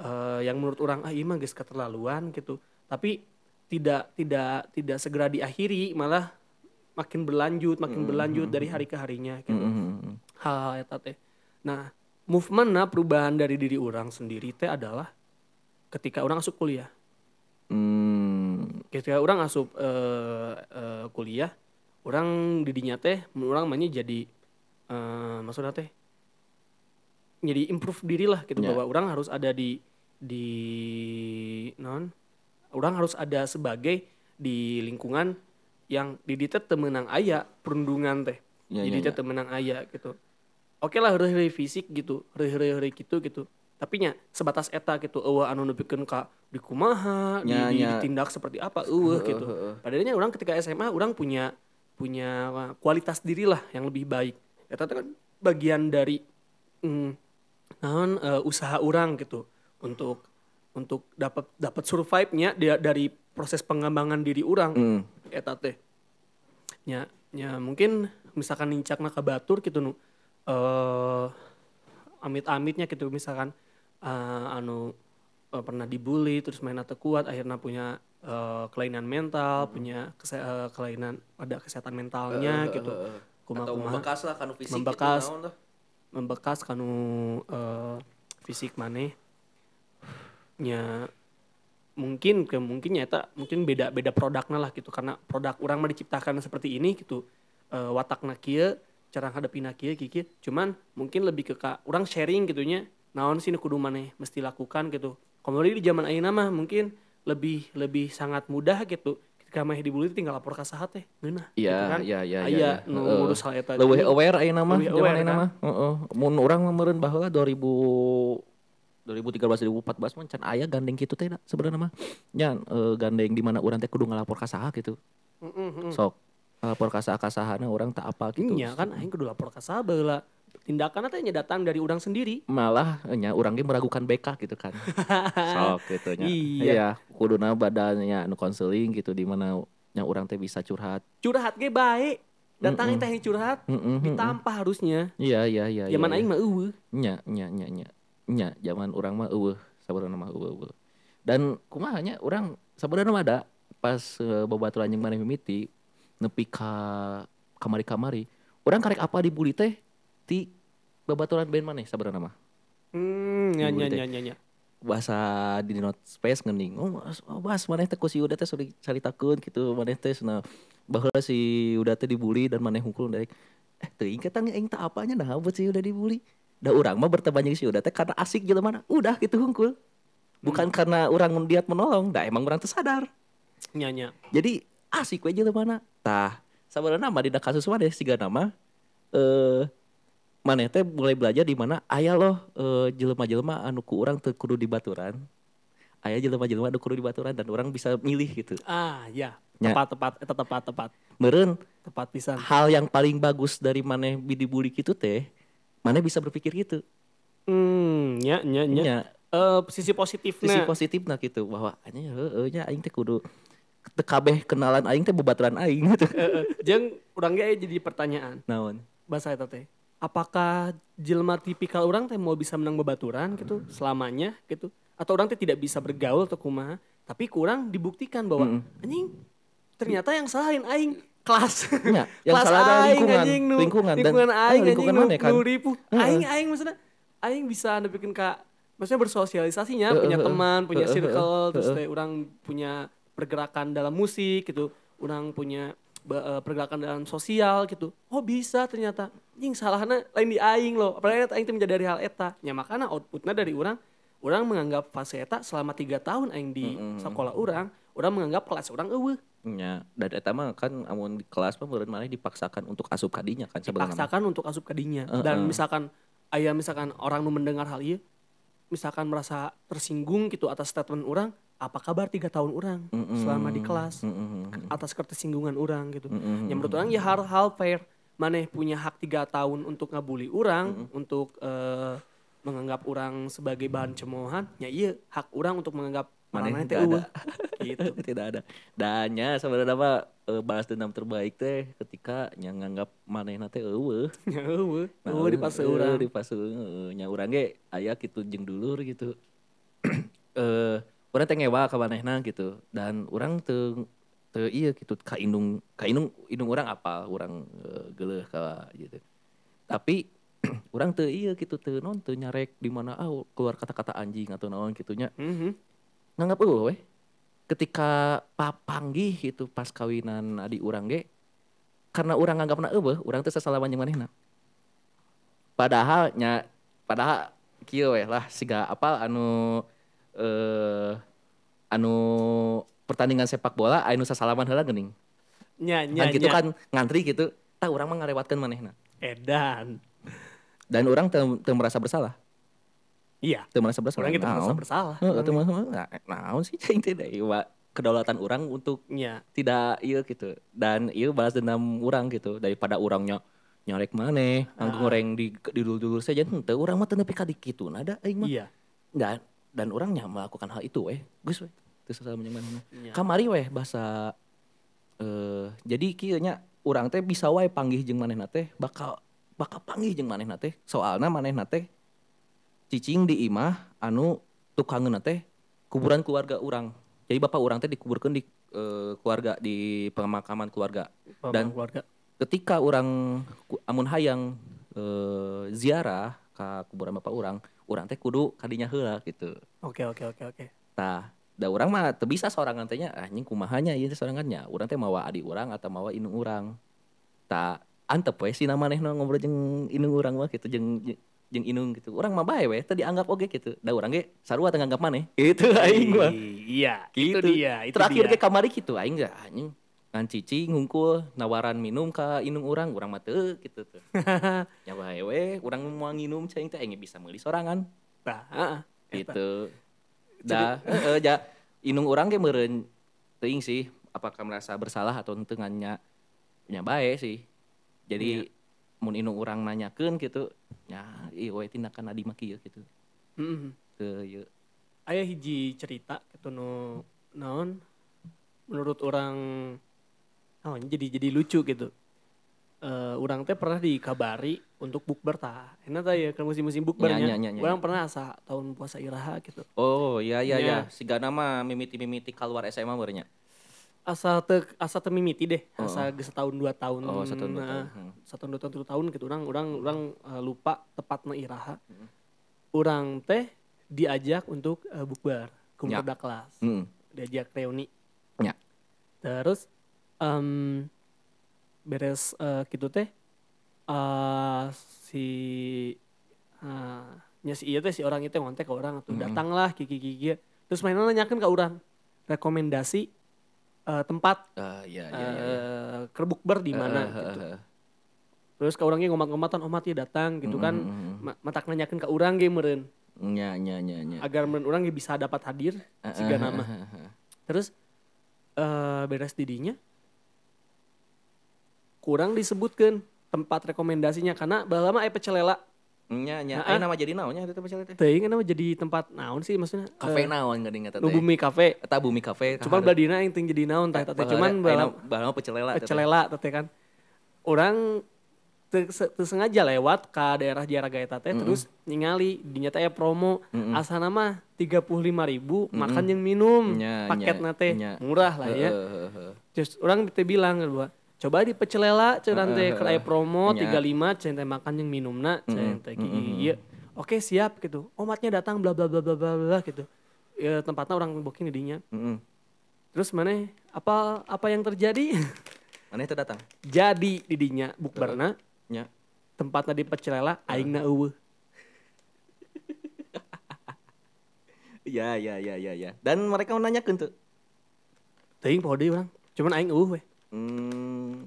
eh, yang menurut orang ah iya mah geus keterlaluan gitu. Tapi tidak tidak tidak segera diakhiri malah makin berlanjut makin berlanjut dari hari ke harinya gitu
Mm-mm.
hal eta teh. Nah, movement perubahan dari diri orang sendiri teh adalah ketika orang asup kuliah.
Hmm.
Ketika orang asup eh, eh, kuliah, orang didinya teh orang mah jadi eh, maksudnya teh jadi improve diri lah gitu
Ya.
bahwa orang harus ada di di non orang harus ada sebagai di lingkungan yang di dieu teh teu meunang aya perundungan teh
Ya,
jadi
ya,
teh teu meunang aya gitu oke lah heureuh fisik gitu heureuh gitu gitu tapi nya sebatas eta gitu eueuh anu nepikeun ka di kumaha di,
Ya,
di-
ya.
ditindak seperti apa eueuh gitu
heeh.
padahal orang ketika SMA orang punya punya kualitas diri lah yang lebih baik eta kan bagian dari mm, naon eh, usaha orang gitu untuk untuk dapat dapat survive-nya dia dari proses pengembangan diri orang
Mm.
eta teh nya nya mungkin misalkan nincakna ke batur gitu nu eh amit-amitnya gitu misalkan eh, anu eh, pernah dibully terus main atau kuat akhirnya punya eh, kelainan mental punya kese- eh, kelainan pada kesehatan mentalnya gitu
atau
kumaha-kumaha
membekas lah kan fisik
Membekas.
gitu naon tah.
Membekas kanu eh, fisik maneh. Nya mungkin ke mungkin nyata mungkin beda beda produknya lah gitu. Karena produk orang mah diciptakan seperti ini gitu. Eh, watakna kieu cara ngadepina kieu kieu kieu. cuman mungkin lebih ke ka orang sharing gitunya naon sih kudu maneh mesti lakukan gitu. Kemudian di zaman ayeuna mah mungkin lebih lebih sangat mudah gitu ketika mah dibully tinggal lapor ka saha teh geunah
Iya,
gitu kan
iya, iya,
aya
iya, iya.
nu
Heeh.
ngurus hal eta
Leuwih aware ayeuna mah zaman
aware,
ayeuna mah. Heeh. Mun urang mah meureun baheula 2000 2013 2014 mah can aya gandeng kitu teh sebenarnya mah. Nya eh, gandeng di mana urang teh kudu ngalapor ka saha gitu.
Mm.
Sok ngalapor ka saha ka sahana urang tak apa gitu.
Iya kan aing kudu lapor ka saha baheula. Tindakan teh nya datang dari orang sendiri.
Malah nya urang ge meragukan BK gitu kan. <laughs> Sok gitu nya.
Iya.
Iya, kuduna badannya anu konseling gitu di mana nya urang teh bisa curhat.
Curhat ge bae. Datang teh yang curhat
Heeh. heeh.
ditampa harusnya.
Iya, iya, iya.
Zaman
iya,
aing mah eueuh.
nya nya nya nya nya zaman orang mah eueuh sabarana mah eueuh dan kumaha nya orang sabarana mah ada pas uh, babaturan jeung maneh mimiti nepi ka kamari-kamari orang karek apa dibully teh ti babaturan band maneh sabarana mah
Hmm, nya nya nya nya
bahasa di not space ngening oh bas, oh, bas maneh teh ku si udah teh sudah cari takut gitu. Maneh teh cenah bahwa si udah teh dibully dan maneh hungkul dari eh teuing kita aing tak apanya dah buat si udah dibully? Da urang mah berteman jeung si udah teh karena asik gitu mana. Udah gitu hungkul. Bukan karena orang niat menolong dah emang orang teh sadar.
Nyanya.
jadi asik we jelema mana. Tah sabarana mah dina kasus mah siga nama eh maneh teh mulai belajar di mana aya loh eh, jelema-jelema anu ku urang teu kudu di baturan aya jelema-jelema anu kudu di baturan dan orang bisa milih gitu
Ah, ya. Tepat, tepat, eta tepat, tepat.
meureun
Tepat pisan.
hal yang paling bagus dari maneh dibully gitu teh maneh bisa berpikir gitu
Hmm, nya, nya, nya.
nya
Eh, sisi positifnya.
sisi positifnya gitu bahwa anjing heeh nya aing teh kudu kabeh kenalan aing teh bebaturan aing gitu
Heeh. Jeung urang ge jadi pertanyaan.
naon
Bahasa eta teh. Apakah jelma tipikal orang teh mau bisa menang bebaturan gitu selamanya gitu atau orang teh tidak bisa bergaul atau kumaha tapi kurang dibuktikan bahwa anjing ternyata yang salahin aing kelas
Nya, <laughs> yang
kelas
salah ada
aing
lingkungan,
anjing nu
lingkungan, dan-
lingkungan
eh,
aing
lingkungan
anjing
mana kan? Heeh.
aing aing maksudnya aing bisa bikin kak maksudnya bersosialisasinya
Heeh,
punya
heeh.
teman punya
Heeh,
circle terus
heeh.
teh orang punya pergerakan dalam musik gitu orang punya eh, pergerakan dalam sosial gitu oh bisa ternyata anjing salahnya lain di aing loh. Apalagi eta aing teh menjadi dari hal eta. Ya makanya outputnya dari orang orang menganggap fase eta selama tiga tahun aing di sekolah orang orang menganggap kelas orang eueuh.
Nya dan eta mah kan amun di kelas mah meureun maneh dipaksakan untuk asup kadinya kan sebenarnya mah.
paksakan untuk asup kadinya.
Heeh.
dan misalkan ayah misalkan orang nu mendengar hal ini misalkan merasa tersinggung gitu atas statement orang apa kabar tiga tahun orang selama di kelas?
Mm-mm.
atas ketersinggungan orang gitu.
Mm-mm.
yang menurut orang ya hal-hal fair maneh punya hak tiga tahun untuk ngabuli orang untuk eh, menganggap orang sebagai bahan cemoohan ya iya hak orang untuk menganggap teh
nggak ada. <laughs>
gitu. <laughs>
Tidak ada. Dannya sebenarnya mah eh, balas dendam terbaik teh ketika yang nganggap manehna teh eueuh. <laughs>
Ya eueuh.
Nah,
eueuh di
eh,
urang.
di eh, nya urang ge aya kitu jeung dulur gitu. <clears throat> Eh urang teh ngewa ka manehna gitu. Dan urang teu teu ieu gitu. Ka indung ka indung indung urang apa? Urang eh, geuleuh ka gitu. Tapi urang teu ieu gitu teu non teu nyarek di mana? Ah keluar kata-kata anjing atau naon gitunya.
Mhm.
nganggap eueuh weh ketika papanggih gitu pas kawinan adik urang ge karena urang nganggapna eueuh urang teh sasalaman jeung manehna. Padahal nya padahal kieu weh lah siga apa anu eh anu pertandingan sepak bola anu sasalaman heula geuning.
Nya
kan
nya
gitu
nya.
kan ngantri gitu. Tah urang mah ngarewatkeun manehna.
Edan.
Dan urang teu teu merasa bersalah.
Iya.
Teu merasa bersalah.
Orang kita merasa
Naon?
bersalah.
Heeh, teu merasa nah, naon sih cing teh kedaulatan urang untuk
nya.
tidak iya gitu. Dan iya balas dendam orang gitu. Daripada orangnya nyarek maneh anggo goreng di di dulur saja henteu urang mah teu nepi ka dikitu ada aing mah.
Iya.
Dan dan orangnya melakukan hal itu weh geus weh manehna
Iya.
kamari weh bahasa eh jadi kieu nya urang teh bisa wae panggih jeung manehna teh bakal bakal panggih jeung manehna teh. Soalna manehna teh cicing di imah anu tukangeuna teh kuburan keluarga urang. Jadi bapak urang teh dikuburkeun di eh, keluarga di pemakaman keluarga.
Dan
Dan-
keluarga.
ketika orang amun hayang eh, ziarah ke kuburan bapak orang orang teh kudu kadinya heula gitu.
Oke oke oke oke.
Tah da urang mah teu bisa sorangan teh nya anjing kumahanya ieu teh sorangannya urang teh mawa adik urang atau mawa indung urang. Tah antep we sina manehna ngobrol jeung indung urang mah gitu jeung jeung- jeung indung gitu. Urang mah bae we teu dianggap oge gitu. Da urang ge sarua teu nganggap maneh. <laughs> Gitu aing mah.
Iya itu
Gitu.
dia itu
terakhir
dia.
ke kamari gitu aing gak anjing ngan cicing ngungkul nawaran minum ka indung urang. Urang mah teu gitu tuh. <laughs> Nya bae we urang mau nginum cing teh aing bisa meuli sorangan.
Nah, heeh. Eta.
Da heeh ja. Indung urang ge meureun teuing sih apakah merasa bersalah atau teu nya bae sih. Jadi mun indung urang nanyakeun gitu nya ieu we tindakan adi mah kieu gitu
Mm-mm.
teu ieu
aya hiji cerita gitu no naon? Menurut orang oh jadi jadi lucu gitu eh orang teh pernah dikabari untuk bukber tah enak tah ya kan musim-musim bukbernya
Nya, nya, nya, nya.
orang pernah asa tahun puasa iraha gitu
Oh iya iya
Nya.
iya. Sigana mah mimiti-mimiti keluar SMA barunya.
asa te asa teu mimiti deh
Oh.
asa geus setahun dua tahun
Oh, setahun dua
nah,
tahun. Hmm.
setahun dua tahun tilu tahun gitu orang orang orang eh, lupa tepatna iraha
Hmm.
orang teh diajak untuk eh, bukber kumpul
Ya.
kelas
Mm.
diajak reuni
Ya.
terus em, beres eh, gitu teh eh, si eh, nya si iya teh si orang itu ngontek ke orang tuh
Mm-mm.
datanglah kiki kiki terus mainan nanyakan ke orang rekomendasi eh, tempat
Ah, iya, iya, iya, iya.
eh kerbukber di mana
Eh, eh,
gitu terus ke orangnya ngomat-ngomatan omat ya datang gitu kan
Mm, mm, mm.
Ma- matak nanyakan ke orang ge meureun
Nya, nya, nya, nya.
agar meureun orang ge bisa dapat hadir
Eh,
siga nama
eh, eh, eh.
terus eh beres didinya kurang disebutkan tempat rekomendasinya karena baheula mah aya pecelela
Nya, nya. Aya nama jadi naonnya itu pecel teh.
teuing nama jadi tempat naon sih maksudnya
Kafe
Eh,
naon gak ingat
nu bumi kafe
Eta bumi kafe.
cuman beladina yang ting jadi naon tah eta teh cuman baheula
bahala pecelela. teh.
pecelela teh kan orang teu se- teu sengaja lewat ke daerah Jaraga eta teh terus ningali dinya teh aya promo asana mah 35.000 ribu makan jeung minum
Nya,
paket teh
nya.
murah lah ya terus orang teh bilang bahwa coba di pecelela cenah teh aya promo. 35 cenah teh makan jeung minumna cenah teh ieu oke siap gitu. Omatnya datang bla bla bla bla bla bla gitu. Ya tempatnya orang booking di dinya
Mm-mm.
terus mana? Apa apa yang terjadi? <laughs>
Mana itu datang?
jadi di dinya bukberna
Nya.
tempatnya di pecelela aingna eueuh. <laughs>
Ya, ya, ya, ya, ya. Dan mereka menanyakan tuh.
teuing poho deui urang cuman aing eueuh we
Hmm,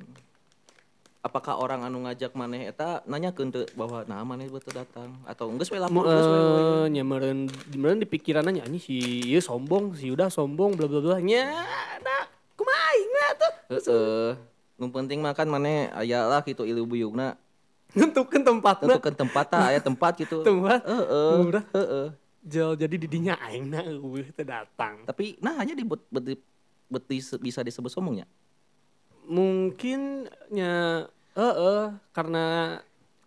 apakah orang anu ngajak maneh eta nanyakeun teu bahwa nah maneh betul datang atau lapor geus we we.
eh, nya meureun meureun di pikiranna nya anjing si ieu sombong si udah sombong bla bla bla nya da kumaha aing mah tuh
Heeh. Nu penting mah kan maneh aya lah gitu ilu buyugna.
nentukeun tempatna
Tentukeun tempat tah aya tempat gitu. <laughs>
tempat
Heeh.
murah
Heeh.
Jel, jadi didinya aingna eueuh teu datang
Tapi nah hanya di bet, bet- bet- bisa disebut sombongnya.
Mungkin nya heeh karena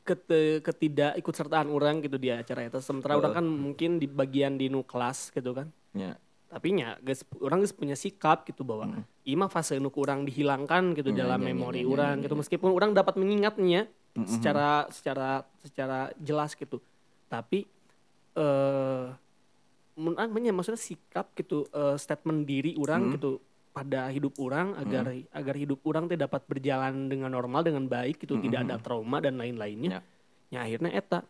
kete, ketidak ikut sertaan orang gitu di acara itu. Sementara orang kan mungkin di bagian di nu kelas gitu kan.
Ya.
tapi nya guys orang geus punya sikap gitu bahwa ieu mah fase nu kurang dihilangkan gitu
Ya,
dalam
ya, ya,
memori
ya, ya,
orang
ya,
gitu. meskipun orang dapat mengingatnya secara secara secara jelas gitu. Tapi eh orang nya maksudnya sikap gitu eh, statement diri orang gitu pada hidup orang agar agar hidup orang teh dapat berjalan dengan normal dengan baik gitu tidak ada trauma dan lain-lainnya.
Ya.
ya akhirnya eta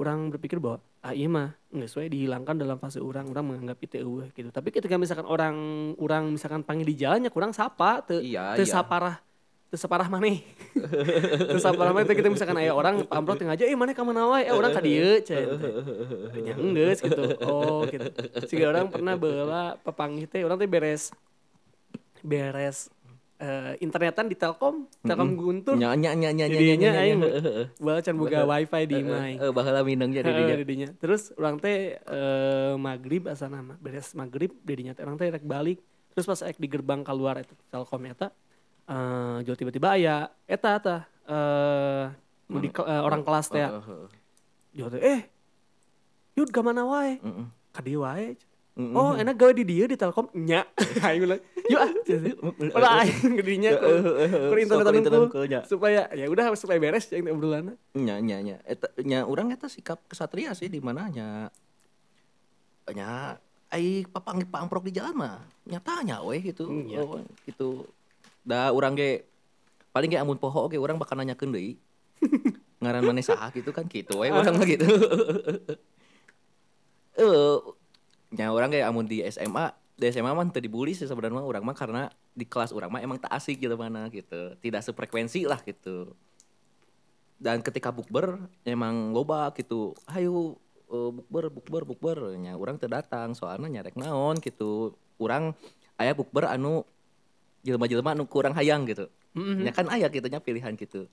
orang berpikir bahwa ah iya mah nggak sesuai dihilangkan dalam fase orang orang menganggap itu eueuh gitu. Tapi ketika misalkan orang orang misalkan panggil di jalannya kurang sapa teu
Iya,
teu
iya.
saparah teu saparah maneh. <laughs> Teu saparah teu kita misalkan aya orang amplop teu aja eh mana wae? Eh orang ka dieu cenah teh. nya geus gitu. Oh gitu. Siga orang pernah baheula papanggih teh orang teh beres beres eh, internetan di Telkom Telkom Guntur
Nya nya nya nya nya nya,
jadinya
nya,
aing <laughs>
nya. Heeh.
bae can boga wifi di imah aing.
Eh, baheula mineng jadi
Heeh, didinya. Terus orang teh eh, maghrib asa nama beres maghrib didinya teh orang teh rek balik. Terus pas ek di gerbang keluar eta Telkom eta eh jual tiba-tiba aya eta eta eh nu di eh, orang kelas teh.
Heeh.
Jual teh eh Yud ka mana wae?
Heeh.
Ka dieu wae.
Mm-mm.
Oh, enak gawe di dieu di Telkom nya. <laughs> Aing bilang, "Yuk ah." Ulah aing ke dinya ku ku internet
Sok internet unggulnya.
supaya ya udah supaya beres yang obrolanna.
nya nya nya eta nya urang eta sikap kesatria sih di mana nya nya ai papanggih pamprok di jalan mah nyatanya we gitu
Hmm, iya.
Oh, gitu da urang ge paling ge amun poho ge urang bakal nanyakeun deui <laughs> ngaran maneh saha gitu kan gitu we urang mah gitu <laughs> eh nya urang ge amun di SMA di SMA mah teu dibully sih sebenarnya mah urang mah karena di kelas urang mah emang tak asik gitu mana gitu. Tidak sefrekuensi lah gitu. Dan ketika bukber emang loba gitu ayo eh, bukber bukber bukber. Nya orang terdatang soalnya nyarek naon gitu. Orang aya bukber anu jelema-jelema anu kurang hayang gitu.
Mhm.
nya kan aya gitu nya pilihan gitu.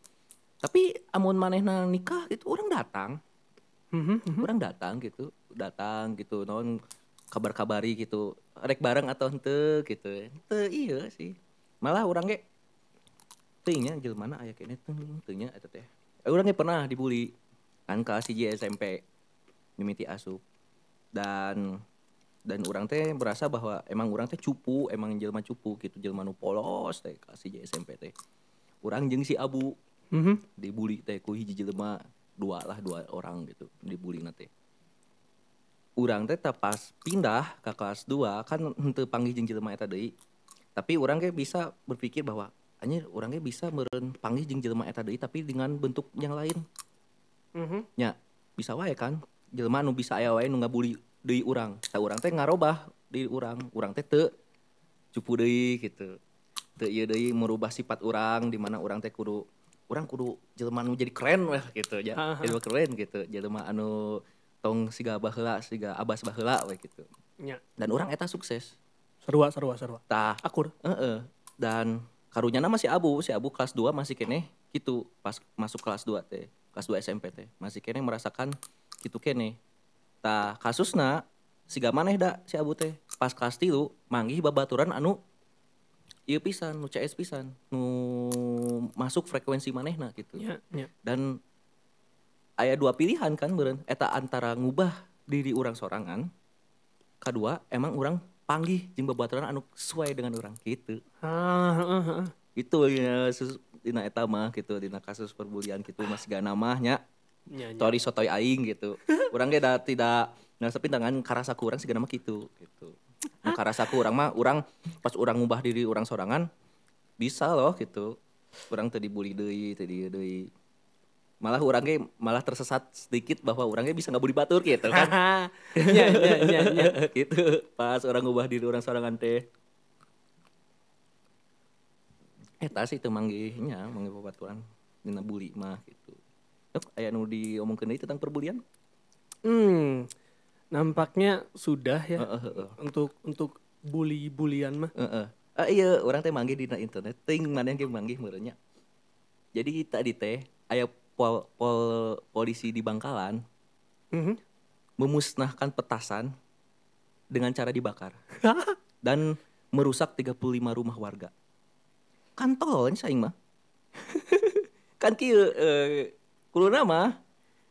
Tapi amun manehna nikah gitu orang datang.
Mhm.
orang datang gitu datang gitu non kabar-kabari gitu. Rek bareng atau henteu gitu. Henteu iya sih. Malah orang ge teuing nya jelema aya kene teuing teuing nya eta teh. Eh, ge pernah dibully kan kelas 1 SMP mimiti asup. Dan dan orang teh berasa bahwa emang orang teh cupu emang jelema cupu gitu jelema nu polos teh kelas 1 SMP teh. Urang jeung si Abu
Mhm.
dibully teh ku hiji jelema dua lah dua orang gitu dibully teh urang teh pas pindah ke kelas 2 kan henteu panggih jeung jelema eta deui. Tapi urang ge bisa berpikir bahwa anjir urang ge bisa meureun panggih jeung jelema eta deui tapi dengan bentuk yang lain.
Mhm.
nya bisa wae kan? Jelema nu bisa aya wae nu ngabuli deui urang. Ta urang teh ngarobah di urang. Urang teh teu cupu deui gitu. Teu ieu deui merubah sifat urang di mana urang teh kudu urang kudu jelema nu jadi keren weh gitu ya jelema keren gitu. Jelema anu tong siga baheula siga abas baheula we gitu
Nya.
dan orang eta sukses
Sarua sarua sarua.
tah
Akur.
Heeh. Dan karunyana masih Abu, si Abu kelas 2 masih kene gitu pas masuk kelas 2 teh, kelas 2 SMP teh. Masih kene merasakan gitu kene. Tah kasusna siga maneh da si Abu teh pas kelas 3 manggih babaturan anu ieu pisan, nu CS pisan, nu masuk frekuensi manehna gitu.
Nya, nya.
Dan aya dua pilihan kan beureun eta antara ngubah diri orang sorangan. Kedua emang orang panggih jeung babaturan anu sesuai dengan orang gitu
Ah, ah, ah.
itu ya sus- dina eta mah gitu dina kasus perbulian gitu masih gak namanya
Nya, nya.
tori sotoy aing gitu. Orang ge da tidak nah tapi dengan karasa kurang sih mah gitu gitu. Nah, karasa kurang mah orang pas orang ngubah diri orang sorangan bisa loh gitu. Orang tadi dibully deui tadi deui malah orang ge malah tersesat sedikit bahwa orang ge bisa ngabuli batur gitu kan
Nya, nya, nya, nya.
gitu pas orang ngubah diri orang sorangan teh eta sih teu manggihnya manggih babaturan dina bully mah gitu Yuk, aya nu diomongkeun deui tentang perbulian
Hmm. Nampaknya sudah ya
Heeh, heeh.
untuk untuk bully-bulian mah.
Heeh. Ah iya, orang teh manggih dina internet, ting mana yang manggih meureun nya. Jadi tadi teh aya pol, pol polisi di Bangkalan
Mhm.
memusnahkan petasan dengan cara dibakar dan merusak 35 rumah warga. Kan tolol nya saing mah. <laughs> kan kieu eh kuluna mah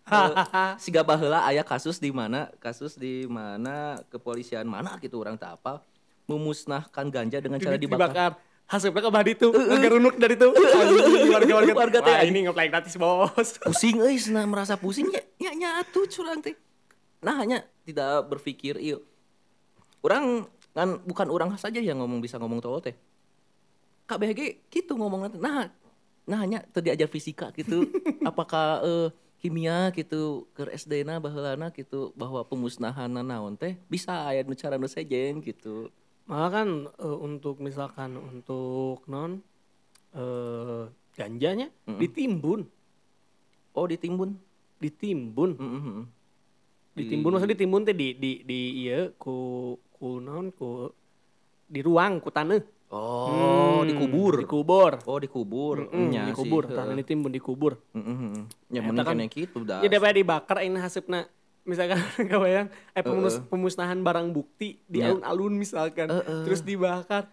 <laughs> eh, siga baheula aya kasus di mana kasus di mana kepolisian mana gitu orang tak apa memusnahkan ganja dengan cara
Di-
dibakar.
Hasilnya ke badi tuh, ngerunuk dari tuh. Anjing, Warga-warga.
Warga teh,
ini ngeplay gratis, Bos. <laughs>
pusing euy cenah merasa pusing. Nya nya, nya atuh curang teh. Nah hanya tidak berpikir iya. Orang kan bukan orang saja yang ngomong bisa ngomong tolol teh. KBG gitu ngomong nanti. Nah nah hanya teu diajar fisika gitu <laughs> apakah eh, kimia gitu ke SD na baheulana gitu bahwa pemusnahan naon teh. Bisa aya nu cara nu sejen gitu
Malah kan eh, untuk misalkan untuk non eh ganjanya ditimbun,
oh ditimbun
ditimbun,
Mm, mm, mm.
ditimbun maksudnya ditimbun teh di di di iya ku ku non ku di ruang ku taneuh.
oh
Hmm,
dikubur
Dikubur.
oh dikubur
Mm,
Nya sih,
dikubur,
heeh.
tanah ditimbun dikubur.
Heeh. Ya mending
kan-
gitu dah.
Ya daripada dibakar aing hasepna misalkan <laughs> kebayang eh pemus- pemusnahan barang bukti di
Ya.
alun-alun misalkan
Heeh.
terus dibakar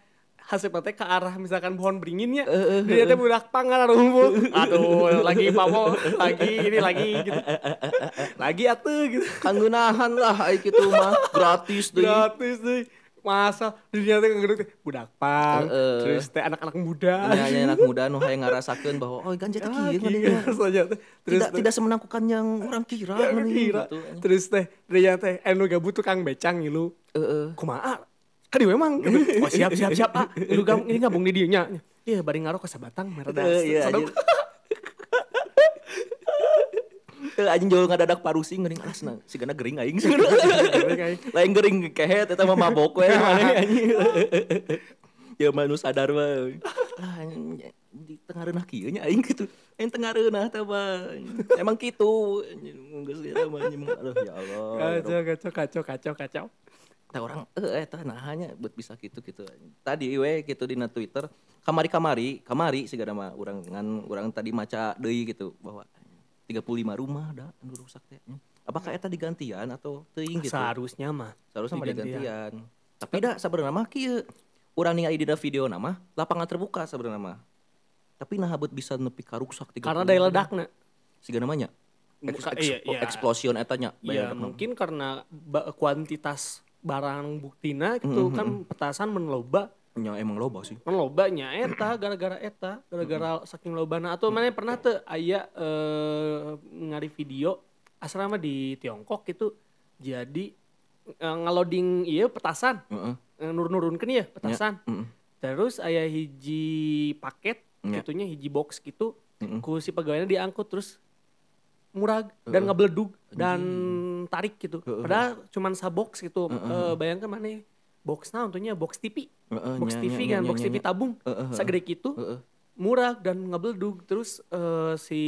teh ke arah misalkan pohon beringinnya dia teh budak pangan rumput <laughs> aduh lagi pamo lagi ini lagi gitu <laughs> lagi atuh gitu
Kangeunahan lah ai kitu mah gratis deui.
gratis deh masa dunia teh teh budak pang
Heeh.
terus teh anak-anak muda
Nya nya anak muda nu hayang ngarasakeun bahwa oh ganja teh
Ah,
kieu
gitu. Terus
Tidak tidak semenakutkan yang orang kira
Ya, kira.
gitu.
Terus teh dia teh anu gabut tukang becang ngilu.
Heeh.
Kumaha? Kan dia memang. Oh siap siap siap ah. Lu gabung ini gabung di dieu nya. Iya bari ngaro ka sabatang.
Eh, iya,
Sadok.
Anjing. Jauh ngadadak parusing geuning asna sigana gering aing
Gering aing. <laughs>
Lain gering kehet eta mah mabok we <laughs> anjing. <laughs> Ya manu sadar mah. Anjing, di tengah reunah kieu nya aing gitu. Aing tengah reunah teh mah. Emang kitu. Geus eta mah. Aduh ya Allah. ya
Kacau kacau kacau kacau kacau.
Tah orang eh eta nah hanya buat bisa gitu gitu. Tadi we gitu dina Twitter kamari-kamari, kamari sigana mah urang ngan urang tadi maca deui gitu bahwa 35 rumah dah anu rusak teh. Apakah eta digantian atau teuing gitu?
Seharusnya mah.
Seharusnya mah
digantian.
digantian. Tapi dah sebenarnya mah kieu urang ningali dina video nama lapangan terbuka sebenarnya mah. Tapi nah habet bisa nepi ka rusak 35
Karena
rumah.
ledakna.
Sigana mah nya.
Buka-
Eks-
iya, iya.
Explosion etanya
Iya mungkin karena kuantitas barang buktina gitu kan petasan menloba
nya emang loba sih.
kan lobanya eta <clears throat> gara-gara eta gara-gara saking lobana. Atau mana pernah tuh aya eh ngari video asrama di Tiongkok gitu jadi eh, ngeloading iya petasan.
Heeh.
eh, nurun-nurunkeun ya petasan terus aya hiji paket
Ya.
gitunya hiji box gitu
Heeh.
ku si pegawainya diangkut terus murag dan ngebeledug dan tarik gitu.
Heeh.
padahal cuman sabox gitu. Eh, bayangkan mana box nah untungnya box TV
Heeh,
box
nya,
TV
nya,
kan
nya,
box
nya,
TV
nya.
tabung
Heeh, heeh.
sagede gitu
Heeh.
murah dan ngebeledug terus eh, si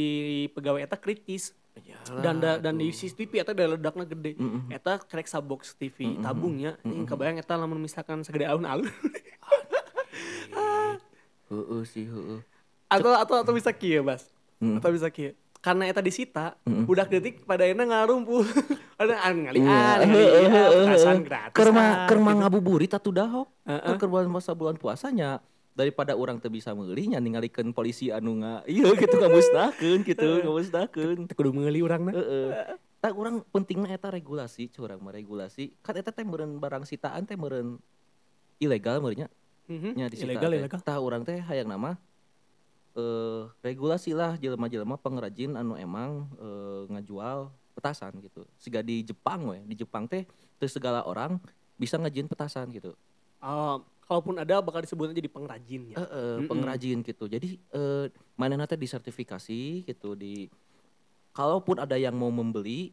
pegawai eta kritis
Yalah,
dan da, dan di CCTV eta da ledakna gede
Mm-mm.
eta kerek sabox TV tabungnya mm kebayang eta lamun misalkan segede alun-alun <laughs>
Heeh sih, heeh.
atau atau atau bisa kieu Bas
Mm.
atau bisa kieu karena eta disita
Mm-mm.
budak detik pada enak ngarumpuh ada an ngali ah ngali
heeh,
ah gratis
mah
gitu.
ngabuburit atuh dahok.
Heeh.
Kan keur bulan masa bulan puasanya daripada orang teu bisa meuli nya ningalikeun polisi anu nga <laughs> iya gitu ngamusnahkeun gitu ngamusnahkeun.
Teu kudu meuli urangna
Heeh. Tak urang pentingna eta regulasi, curang mah regulasi. Kan eta teh meureun barang sitaan teh meureun ilegal meureun nya.
Mhm.
nya disita
ilegal ilegal
Tah urang teh hayang nama eh regulasi lah jelema-jelema pengrajin anu emang eh, ngajual petasan gitu. Siga di Jepang we, di Jepang teh teu segala orang bisa ngajin petasan gitu.
Oh, kalaupun ada bakal disebutnya jadi pengrajin ya
Heeh,
Mm-mm.
pengrajin gitu. Jadi eh manehna teh disertifikasi gitu di kalaupun ada yang mau membeli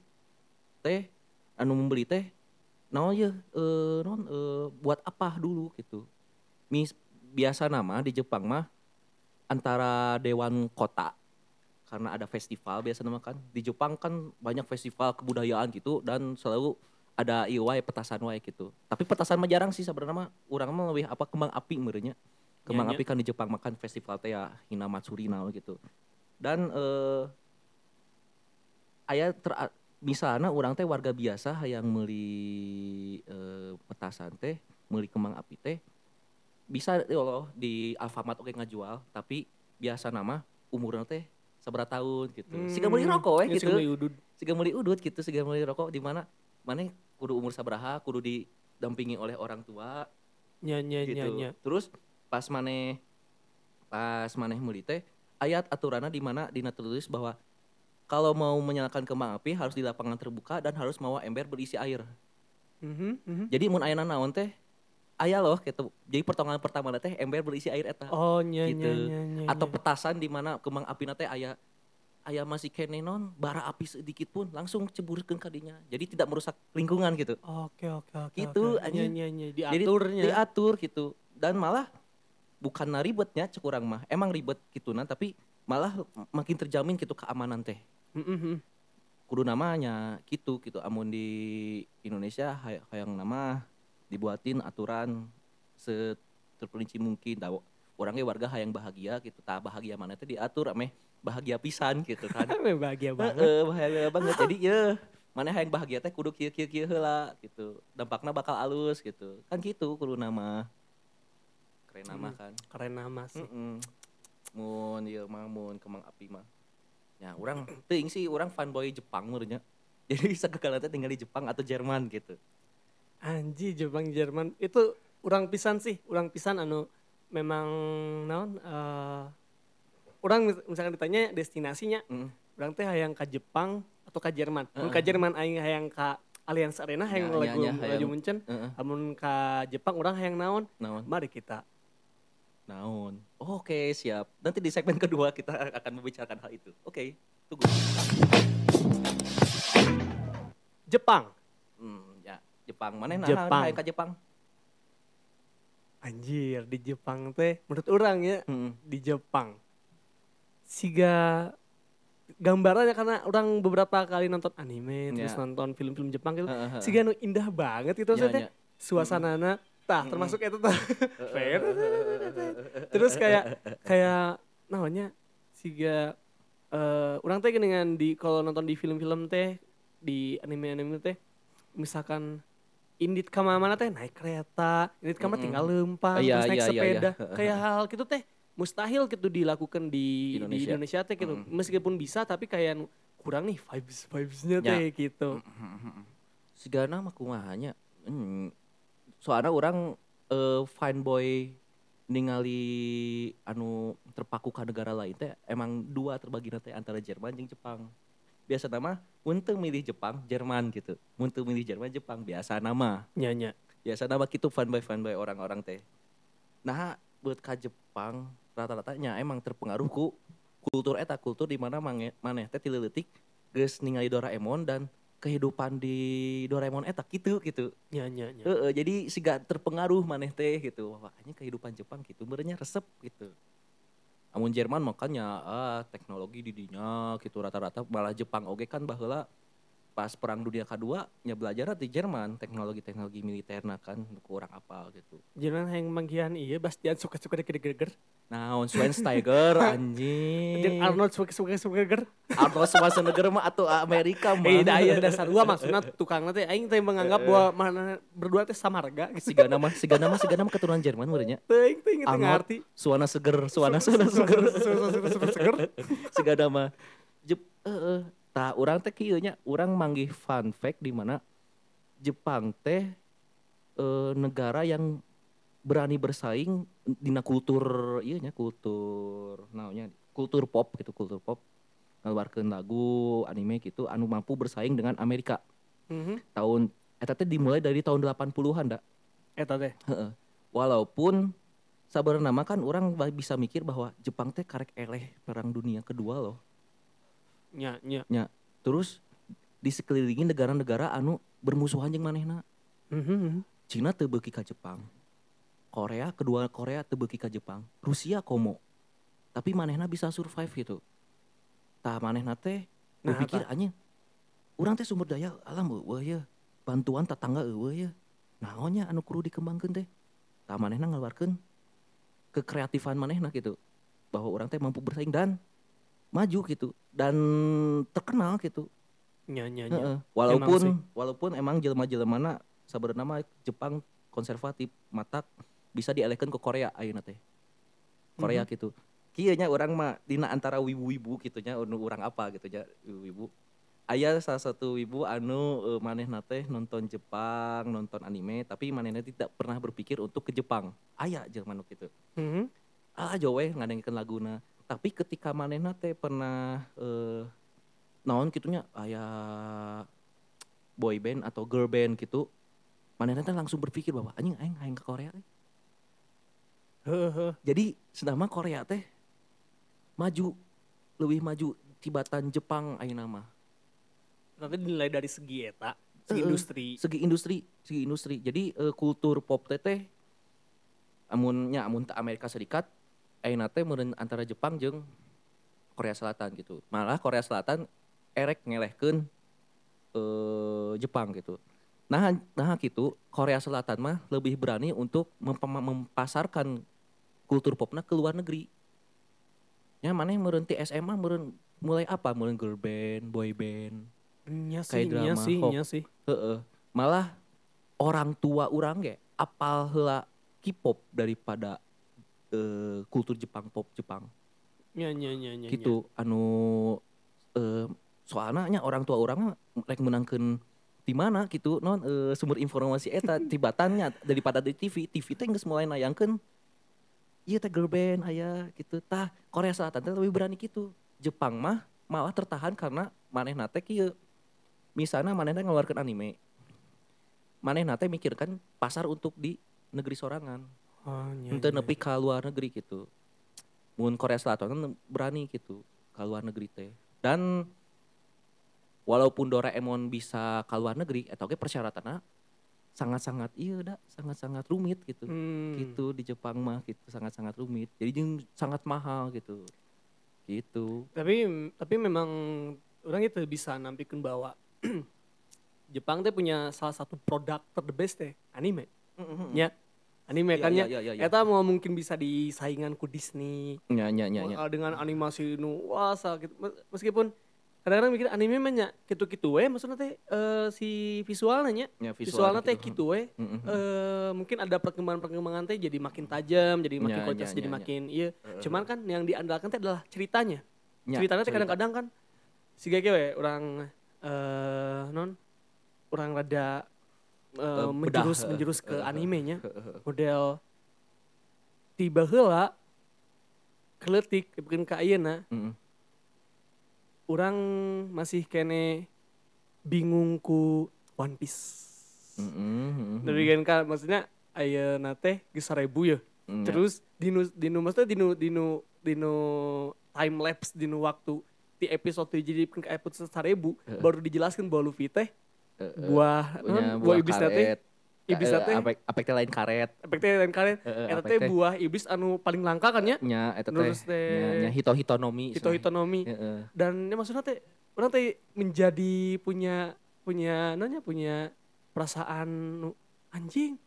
teh anu membeli teh naon ya eh naon eh, buat apa dulu gitu. Mis biasa nama di Jepang mah antara dewan kota karena ada festival biasa nama kan. Di Jepang kan banyak festival kebudayaan gitu dan selalu ada iwai petasan wae gitu. Tapi petasan mah jarang sih sebenarnya mah. Urang mah lebih apa kembang api merenya kembang
Iya,
api kan di Jepang makan festival teh ya Hinamatsuri naon gitu. Dan eh aya ter misalnya orang teh warga biasa yang meuli eh, petasan teh meuli kembang api teh bisa ya Allah di Alfamart oke ngajual tapi biasa nama umurnya teh seberapa tahun gitu. Siga meuli rokok we
Ya,
gitu.
Siga meuli udud.
siga meuli udut gitu siga meuli rokok di mana mana kudu umur sabaraha kudu didampingi oleh orang tua.
Nya nya nya
gitu.
nya
terus pas maneh pas maneh meuli teh ayat aturannya di mana dina tertulis bahwa kalau mau menyalakan kembang api harus di lapangan terbuka dan harus mawa ember berisi air.
Mhm, mhm.
jadi mun ayana naon teh aya loh gitu. Jadi pertolongan pertama teh ember berisi air eta.
Oh nya
gitu.
nya nya nya
atau petasan di mana kembang api teh aya aya masih kene non bara api sedikit pun langsung ceburkeun ka dinya. Jadi tidak merusak lingkungan gitu.
Oke oke oke
Gitu,
oke. nya
anjing.
nya nya
Jadi
diaturnya.
diatur gitu. Dan malah bukan ribetnya cek urang mah. Emang ribet gitu nah. Tapi malah makin terjamin gitu keamanan teh.
Mhm, mhm.
kudu namanya gitu gitu. Amun di Indonesia hayang nama dibuatin aturan seterperinci mungkin. Tahu orangnya warga hayang bahagia gitu. Tak bahagia mana teh diatur ameh bahagia pisan gitu kan. <laughs>
Bahagia banget.
Heeh, bahagia banget. Jadi ya mana hayang bahagia teh kudu kieu kieu kieu heula gitu. Dampakna bakal alus gitu. Kan gitu kudu nama. Keren nama kan.
keren nama sih.
Mm-mm. mun ieu mah mun kembang api mah. Ya orang teuing sih orang fanboy Jepang menurutnya <laughs> jadi sakekala teh tinggal di Jepang atau Jerman gitu
Anji Jepang Jerman itu orang pisan sih, orang pisan anu memang naon eh orang mis- misalkan ditanya destinasinya,
Mm.
orang teh hayang ke Jepang atau ke Jerman. Mun ke Jerman aing hayang ke Allianz Arena hayang
Ya, ya,
lagu
ya,
lagu. Munchen. Amun ke Jepang orang hayang naon?
naon
Mari kita.
naon oke siap nanti di segmen kedua kita akan membicarakan hal itu oke tunggu
Jepang.
Hmm, Jepang mana nah
Jepang.
ka Jepang
Anjir, di Jepang teh menurut orang ya,
Heeh.
di Jepang. Siga gambarannya karena orang beberapa kali nonton anime terus
Ya.
nonton film-film Jepang gitu.
Heeh, heeh.
Siga nu indah banget gitu
Ya,
maksudnya.
ya.
Suasanana tah termasuk itu tah. terus kayak kayak namanya siga eh orang teh dengan di kalau nonton di film-film teh di anime-anime teh misalkan Indit ka mana teh naik kereta, Indit ka mah tinggal lempang,
Iya,
terus naik
iya, iya,
sepeda.
iya. <laughs>
Kayak hal gitu teh mustahil gitu dilakukan di,
Di
di
Indonesia.
Indonesia. teh gitu. Meskipun bisa tapi kayak kurang nih vibes vibesnya
Ya.
teh gitu.
sigana mah kumahanya hmm. soalnya orang eh, fanboy ningali anu terpaku ke negara lain teh emang dua terbagi teh antara Jerman jeung Jepang biasa nama untuk milih Jepang Jerman gitu. Untuk milih Jerman Jepang biasa nama.
Nya nya.
Biasa nama gitu fanboy fanboy orang-orang teh. Nah buat ka Jepang rata-ratanya emang terpengaruh ku kultur eta kultur di mana maneh teh tileutik geus ningali Doraemon dan kehidupan di Doraemon eta gitu gitu.
Nya nya nya.
Heeh, jadi siga terpengaruh maneh teh gitu. Wah kayaknya kehidupan Jepang gitu. Merenya resep gitu amun Jerman makanya ah teknologi di dinya gitu rata-rata. Malah Jepang oge kan baheula pas perang dunia kedua nya belajar di Jerman teknologi-teknologi militer nah kan ku orang apal gitu
jangan yang manggihan iya Bastian suka-suka deket-deket
nah on Schweinsteiger
Jeung
anjing
Arnold suka-suka suka
Arnold Schwarzenegger mah atau Amerika mah
Eh, da aya dasar dua maksudnya tukang teh aing teh menganggap bahwa mana berdua teh sama harga gitu.
siga nama siga nama siga nama keturunan Jerman
Teuing teuing itu
Arnold
ngarti.
suana seger suana suana seger
Seger.
siga nama Jep eh tah urang teh kieu nya urang manggih fun fact di mana Jepang teh eh, negara yang berani bersaing dina kultur ieu nya kultur naonnya kultur pop gitu kultur pop ngaluarkeun lagu anime gitu anu mampu bersaing dengan Amerika
Mhm.
tahun eta teh dimulai dari tahun 80-an dah
Eta teh.
Walaupun sabarna mah kan orang bisa mikir bahwa Jepang teh karek eleh perang dunia kedua loh.
Nya nya.
Nya, terus di sekelilingi negara-negara anu bermusuhan jeung manehna.
Mhm.
Cina teu beuki ka Jepang. Korea kedua Korea teu beuki ka Jepang. Rusia komo. Tapi manehna bisa survive gitu. Tah manehna teh
Nah,
berpikir anjing urang teh sumber daya alam eueuh ya. Bantuan tetangga eueuh ya. Naonnya anu kudu dikembangkeun teh? Tah manehna ngaluarkeun kekreatifan manehna gitu. Bahwa orang teh mampu bersaing dan maju gitu dan terkenal gitu.
Nya nya nya.
Heeh. Walaupun
sih.
walaupun emang jelema-jelemana sabenerna mah Jepang konservatif matak bisa dialihkan ke Korea ayeuna teh. Korea gitu. Kieu nya urang mah dina antara wibu-wibu gitu nya anu urang apa gitu nya wibu. Aya salah satu wibu anu uh, manehna teh nonton Jepang, nonton anime tapi manehna tidak pernah berpikir untuk ke Jepang. Aya jelema nu kitu
Mhm.
ah jauh we ngadengkeun laguna tapi ketika manehna teh pernah eh naon kitunya aya boy band atau girl band gitu manehna teh langsung berpikir bahwa anjing aing aing ke Korea teh. Jadi sedama Korea teh maju lebih maju tibatan Jepang ayeuna mah
Nanti dinilai dari segi eta, segi
Heeh.
industri.
segi industri segi industri jadi eh, kultur pop teh teh amunnya amun teu Amerika Serikat ayeuna teh meureun antara Jepang jeung Korea Selatan gitu malah Korea Selatan erek ngelehkeun eh Jepang gitu nah nah gitu Korea Selatan mah lebih berani untuk mempasarkan kultur popna ke luar negeri nya maneh meureun ti SMA meureun mulai apa meureun girl band boy band
Nya sih,
Kayak
nya
drama
sih,
Hawk.
nya sih.
Heeh. Malah orang tua orang ge apal heula K-pop daripada eh, kultur Jepang pop Jepang.
Nya nya nya nya.
gitu anu eh soalnya nya orang tua orang mah rek menangkeun di mana gitu non? Eh, sumber informasi eta <laughs> tibatannya daripada di TV TV teh geus mulai nayangkeun. Iya teh girl band aya gitu. Tah Korea Selatan teh lebih berani gitu. Jepang mah malah tertahan karena manehna teh kieu misalnya manehna ngeluarkeun anime. Manehna teh mikirkan pasar untuk di negeri sorangan
Oh.
Ente
nya.
nepi ka luar negeri gitu. Mun Korea Selatan kan berani gitu ke luar negeri teh. Dan walaupun Doraemon bisa ke luar negeri, eta oge persyaratannya sangat-sangat iya dah, sangat-sangat rumit gitu.
Hmm.
Gitu di Jepang mah gitu sangat-sangat rumit. Jadi jeung sangat mahal gitu. Gitu.
Tapi tapi memang orang itu bisa nampikeun bahwa <clears throat> Jepang teh punya salah satu produk ter the best teh anime. Ya. Anime
Iya,
kan ya.
iya, iya, iya.
Eta mau mungkin bisa disaingan ku Disney.
Nya nya nya.
Wah, dengan animasi nu wah sa gitu. Mes- Meskipun kadang-kadang mikir anime mah nya kitu-kitu we maksudnya teh eh, si visualnya nya.
Ya,
Visualnya teh
gitu.
we.
Mm, mm, mm.
Eh, mungkin ada perkembangan-perkembangan teh jadi makin tajam, jadi makin
Nya,
kualitas
nya,
jadi
nya, nya.
makin iya. Cuman kan yang diandalkan teh adalah ceritanya.
Nya,
ceritanya teh kadang-kadang kan si we orang eh non orang rada Eh, menjurus menjurus ke
eh,
animenya model tiba heula keletik bikin ka ayeuna
Mm, mm.
orang masih kene bingung ku One Piece.
Mm-mm, mm-mm.
Dari kan maksudnya aya nate geus 1000 ya.
Mm.
Terus dinu dinu maksudnya dinu dinu dinu time lapse dinu waktu di episode jadi ke episode 1000 baru dijelaskan bahwa Luffy teh
Eh, eh,
buah buah iblis teh
karet.
iblis
Eh,
teh.
apek apek teh lain karet.
Efeknya lain kalian
Eh, eh,
eta teh
teh.
buah iblis anu paling langka kan ya?
Nya eta teh.
teh-
nya, nya hito hitonomi
hito hitonomi dan ya maksudnya teh orang teh menjadi punya punya nanya punya perasaan anjing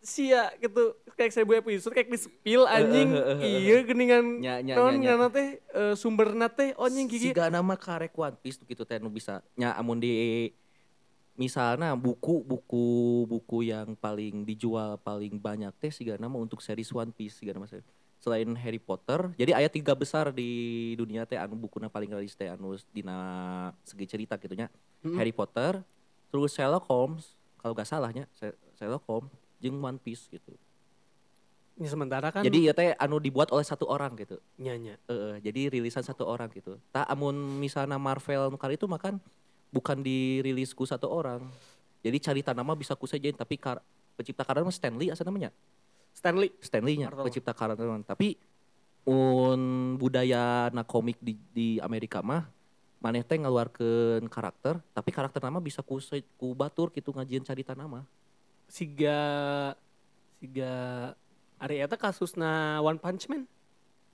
sia gitu kayak saya buat episode kayak di spill anjing
Eh, eh, eh, eh.
iya geningan
Nya, nya,
non
nya, nya.
teh eh, sumber nate oh anjing gigi
Siga nama karek One Piece tuh gitu teh nu bisa nya amun di misalnya buku buku buku yang paling dijual paling banyak teh siga nama untuk series One Piece siga nama saya selain Harry Potter jadi ayat tiga besar di dunia teh anu bukuna paling rilis teh anu dina segi cerita gitu nya
Mm-mm.
Harry Potter terus Sherlock Holmes kalau gak salahnya She- Sherlock Holmes jeung One Piece gitu
Ya, sementara kan
jadi ya teh anu dibuat oleh satu orang gitu
nyanya
Eh, jadi rilisan satu orang gitu. Tak amun misalnya Marvel kali itu makan bukan dirilis ku satu orang. Jadi cari tanama bisa ku saja tapi kar pencipta karya mah Stanley asa namanya.
Stanley
Stanley-nya
Marvel.
pencipta karya. Tapi un budaya na komik di di Amerika mah maneh teh ngaluarkeun karakter tapi karakter nama bisa ku ku batur gitu ngajian cari tanama.
Siga siga Ari eta kasusna One Punch Man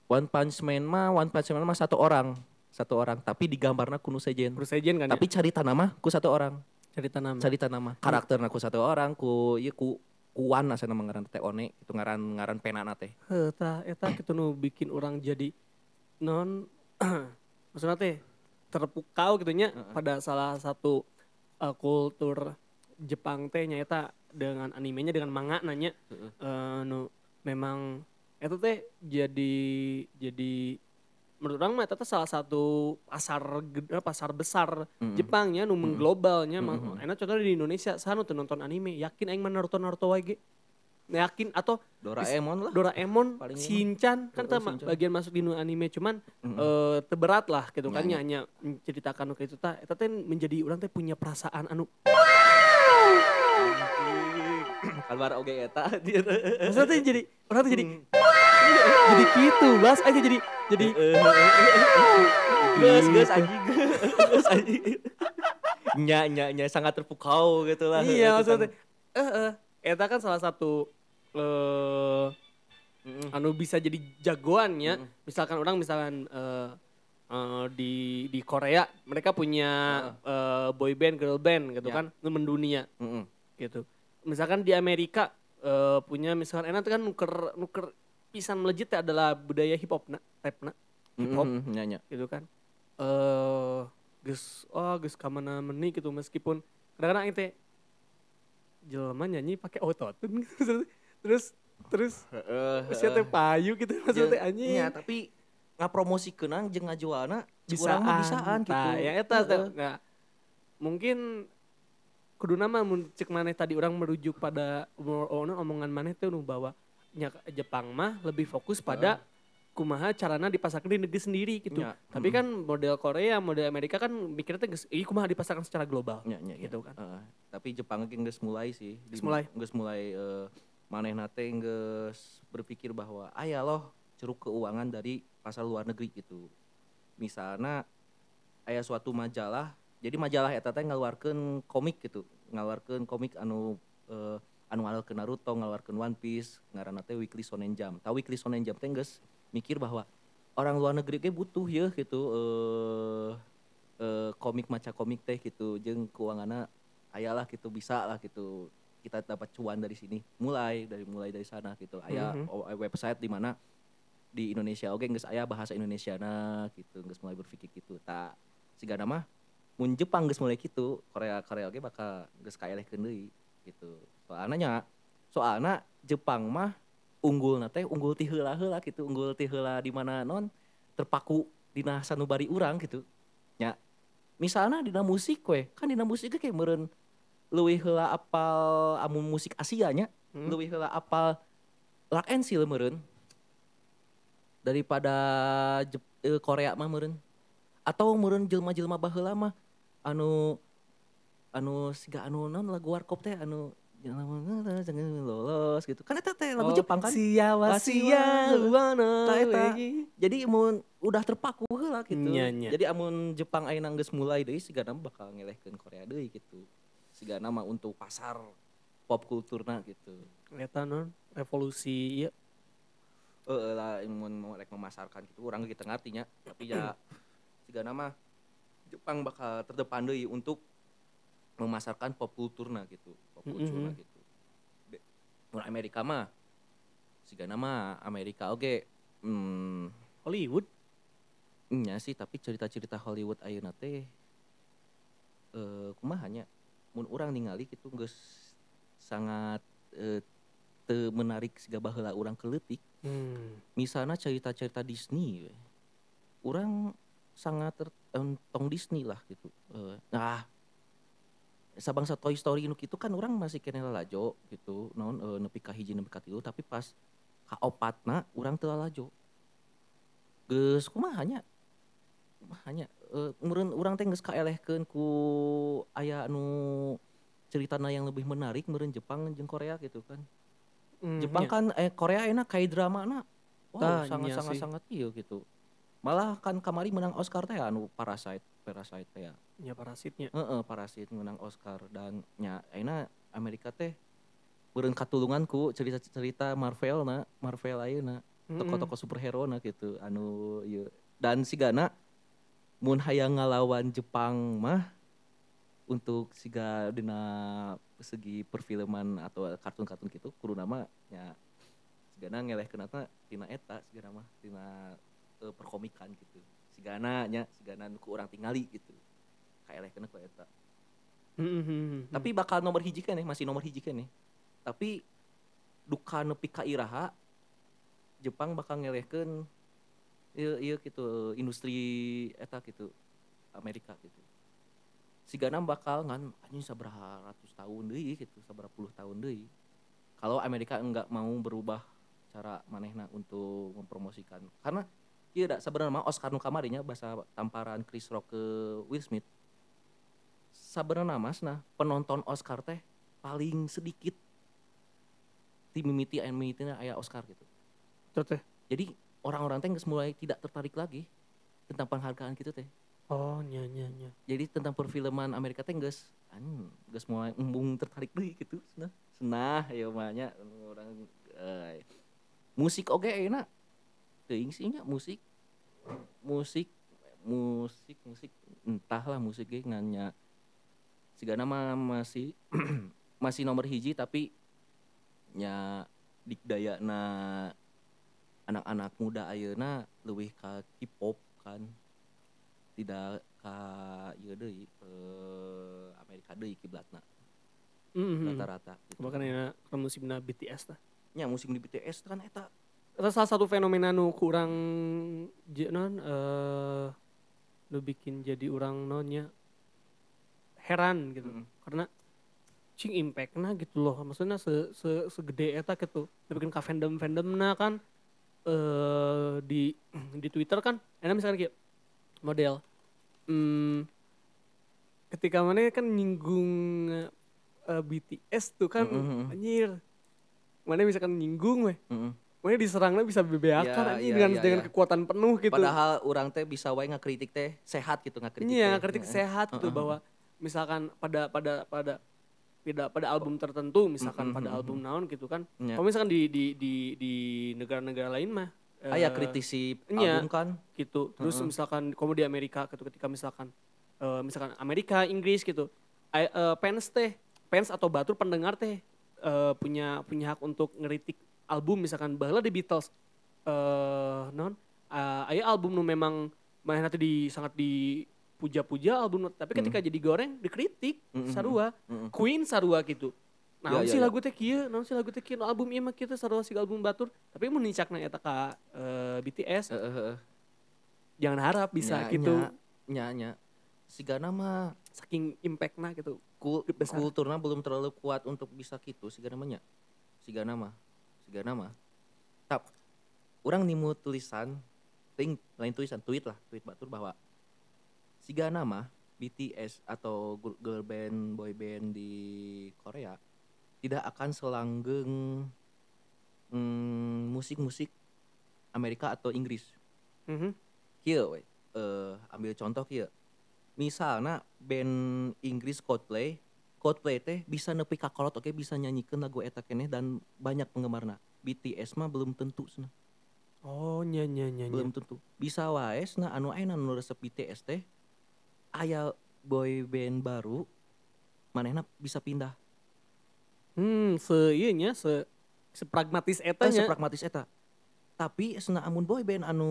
One Punch Man mah One Punch Man mah satu orang, satu orang tapi digambarna kuno sejen.
Bruce Sejen kan
Tapi cari tanama ku satu orang.
ya? cerita nama
carita nama karakter aku satu orang ku iya ku kuan asana ngaran teh one itu ngaran ngaran penana teh
eta eta gitu nu bikin orang jadi non <clears throat> maksudnya teh terpukau gitu nya pada salah satu uh, kultur Jepang teh nya eta dengan animenya dengan manga nanya
Heeh.
eh, nu memang itu teh jadi jadi menurut orang mah teh salah satu pasar gede- pasar besar
Mm-mm.
Jepangnya nu mengglobalnya
Mm-mm.
mah enak contohnya di Indonesia sana tuh nonton anime yakin aing Naruto Naruto wae ge yakin atau
Doraemon lah
Doraemon,
Paling
Shinchan kan
Heeh,
teh ma-
Shinchan.
bagian masuk di nu anime cuman
Mm-mm.
eh teberat lah gitu kan
Nya,
nya menceritakan nu kitu tah eta teh menjadi urang teh punya perasaan anu
kabar oge eta dia
maksudnya jadi orang teh jadi jadi gitu bas. Aja jadi jadi
gus gus anjing. <laughs> Gus anjing. Nya nya nya sangat terpukau gitu lah.
Iya maksudnya
kan.
eh eh. Eta kan salah satu eh anu bisa jadi jagoannya. Misalkan orang misalkan eh, eh, di di Korea mereka punya eh, boy band girl band gitu
Ya.
kan mendunia. Gitu misalkan di Amerika eh, punya misalkan enak kan nuker nuker pisan melejit teh adalah budaya hip hop na rap na hip hop
Mm-mm. nya nya
gitu kan eh gus oh gus kamana meni gitu meskipun kadang-kadang itu jelema nyanyi pakai autotune gitu. <laughs> terus terus Terus teh payu gitu <laughs> maksudnya teh anjing.
Nya, tapi ngapromosikeun jeung ngajualna
Bisaan.
bisaan mah bisaan gitu
Nah, ya eta nggak mungkin kudu nama cek maneh tadi orang merujuk pada omong- omongan maneh teh nu bahwa nya Jepang mah lebih fokus pada kumaha carana dipasarkan di negeri sendiri gitu.
Ya.
Tapi kan model Korea, model Amerika kan mikirnya geus, ih kumaha dipasarkan secara global.
Nya, nya,
Gitu
nya.
kan.
Heeh. tapi Jepang ge geus mulai sih
Geus mulai.
geus mulai eh, manehna teh geus berpikir bahwa aya loh ceruk keuangan dari pasar luar negeri gitu misalnya aya suatu majalah jadi majalah eta teh ngaluarkeun komik gitu. Ngaluarkeun komik anu eh, anu ngaluarkeun Naruto ngaluarkeun One Piece ngaranna teh Weekly Shonen Jump. Tahu Weekly Shonen Jump teh geus mikir bahwa orang luar negeri ge butuh ya gitu eh eh, komik maca komik teh gitu. Jeung keuanganna ayalah gitu bisa lah gitu. Kita dapat cuan dari sini. Mulai dari mulai dari sana gitu. Aya
Mhm.
o- website di mana? Di Indonesia. Oke geus aya bahasa Indonesia gitu. Geus mulai berpikir gitu. Tak siga nama mun Jepang geus mulai gitu Korea Korea oke bakal geus kaelehkeun deui gitu. Soalnya nya soalnya Jepang mah unggul teh unggul ti heula-heula gitu unggul ti heula di mana non terpaku dina sanubari urang gitu nya misalnya dina musik we kan dina musik ge kayak meureun leuwih heula apal amun musik Asia nya
Hmm.
leuwih heula apal rock and seal meureun. Daripada Jep- eh, Korea mah meureun. Atau meureun jelma-jelma baheula mah anu anu siga anu non lagu warkop teh anu jangan lolos gitu. Kan eta teh lagu
Oh,
Jepang kan?
Sia wa
Sia,
sia wana
eta. jadi mun udah terpaku heula gitu.
Nya, nya.
jadi amun Jepang ayeuna geus mulai deui sigana bakal ngelehkeun Korea deui gitu. Sigana mah untuk pasar pop kulturna gitu.
Eta non revolusi iya.
eh lah mun mau rek memasarkan gitu. Orang kita ngertinya tapi ya sigana mah Jepang bakal terdepan deui untuk memasarkan pop kulturna gitu pop kulturna
Mhm.
gitu Be- mun Amerika mah sigana mah Amerika oke hmm,
Hollywood.
nya sih tapi cerita-cerita Hollywood ayeuna teh eh kumaha nya mun urang ningali gitu geus sangat eh, teu menarik siga baheula urang keleutik
Hmm.
misalnya cerita-cerita Disney orang sangat tertong Disney lah gitu Eh, nah sabangsa Toy Story nu kitu kan orang masih kena lalajo gitu non eh, nepi ka hiji nepi ka tilu tapi pas ka opatna urang teu lalajo geus kumaha nya kumaha nya Eh, meureun urang teh geus kaelehkeun ku aya anu ceritana yang lebih menarik meureun Jepang jeung Korea gitu kan
Hmm,
Jepang
iya.
kan eh Korea enak kayak drama na. Wow, sangat
iya
sangat sangat iya gitu. Malah kan kamari menang Oscar teh anu Parasite, Parasite teh ya.
Ya parasitnya.
Heeh, Parasite menang Oscar dan nya ayeuna Amerika teh beureun katulungan ku cerita-cerita Marvel na, Marvel ayeuna, toko-toko superhero na gitu anu ieu. Dan sigana mun hayang ngalawan Jepang mah untuk siga dina segi perfilman atau kartun-kartun gitu kudu nama nya sigana ngelehkeun eta tina eta sigana mah tina eh, perkomikan gitu. Sigana nya sigana nu ku urang tingali gitu. Kaelehkeun ku eta.
Hmm, hmm, hmm.
tapi bakal nomor hiji keneh masih nomor hiji keneh tapi duka nepi ka iraha Jepang bakal ngelehkeun ieu ieu gitu industri eta gitu Amerika gitu. Sigana bakal ngan anjing sabaraha ratus tahun deui gitu sabaraha puluh tahun deui. Kalau Amerika enggak mau berubah cara manehna untuk mempromosikan. Karena ieu da sebenarnya mah Oscar nu kamarinya bahasa tamparan Chris Rock ke Will Smith sebenarnya masna penonton Oscar teh paling sedikit di mimiti and mimitina aya Oscar gitu.
Itu teh.
Jadi orang-orang teh mulai tidak tertarik lagi tentang penghargaan gitu teh.
Oh, nya nya nya.
Jadi tentang perfilman Amerika teh geus an geus mulai embung tertarik deui gitu cenah. Senah ya mah nya orang eh, musik oge enak. Teuing sih nya musik musik musik musik entahlah musik ge nganya sigana mah masih <clears throat> masih nomor hiji tapi nya dikdayana anak-anak muda ayeuna leuwih ka K-pop kan tidak ka ieu deui eh, Amerika deui kiblatna
Hmm, hmm.
rata-rata gitu.
Bahkan ya kan musimna BTS lah.
nya musim di BTS kan Eta
salah satu fenomena nu kurang non eh nu bikin jadi orang nonnya heran gitu.
Mm.
Karena cing impactna gitu loh. Maksudnya se, se segede eta gitu. Bikin ka fandom-fandomna kan eh di <clears throat> di Twitter kan enak misalkan kayak model hmm, ketika mana kan nyinggung eh, BTS tuh kan
Mm, mm, mm.
anjir mana misalkan nyinggung weh
Heeh.
Mana diserangnya bisa bebeakan
Ya, ya,
dengan
ya,
dengan
ya.
kekuatan penuh gitu
padahal orang teh bisa wae ngakritik teh sehat gitu ngakritik
iya
teh.
kritik
Heeh.
sehat gitu
Heeh.
bahwa misalkan pada pada pada tidak pada album tertentu misalkan
Mm, mm,
pada album naon gitu kan
Iya.
kalau misalkan di di di di negara-negara lain mah eh,
aya kritisi
iya.
album kan
gitu terus
Heeh.
misalkan kamu di Amerika gitu ketika misalkan eh, misalkan Amerika Inggris gitu I- eh, fans teh fans atau batur pendengar teh eh, punya punya hak untuk ngeritik album misalkan bahwa di Beatles eh non eh, aya album nu memang main nanti di sangat dipuja-puja album tapi ketika jadi goreng dikritik
Mm, mm,
sarua
Mm-mm.
Queen sarua gitu. Nah,
Ya,
sih
ya, ya.
lagu teh kieu, naon sih lagu teh kieu, Nu album ieu mah kieu teh sarua si album batur, tapi mun nicakna eta ka eh, BTS
Heeh, heeh.
jangan harap bisa
Nya,
gitu.
nya, nya sigana mah
saking impactnya gitu.
Kul
Besar.
kulturnya belum terlalu kuat untuk bisa gitu sigana mah nya. Sigana mah sigana mah tap orang nimu tulisan ting lain tulisan tweet lah tweet batur bahwa siga nama BTS atau girl band boy band di Korea tidak akan selanggeng mm, musik-musik Amerika atau Inggris. Kieu we. Eh, ambil contoh kieu. Misalnya band Inggris Coldplay, Coldplay teh bisa nepi ka kolot oke bisa nyanyikan lagu eta keneh dan banyak penggemarna. BTS mah belum tentu cenah.
Oh nya nya nya.
Belum tentu. Bisa wae cenah anu aya nu resep BTS teh aya boy band baru manehna bisa pindah.
Hmm, se ieu nya se sepragmatis eta
Eh,
nya.
sepragmatis eta. Tapi sena amun boy band anu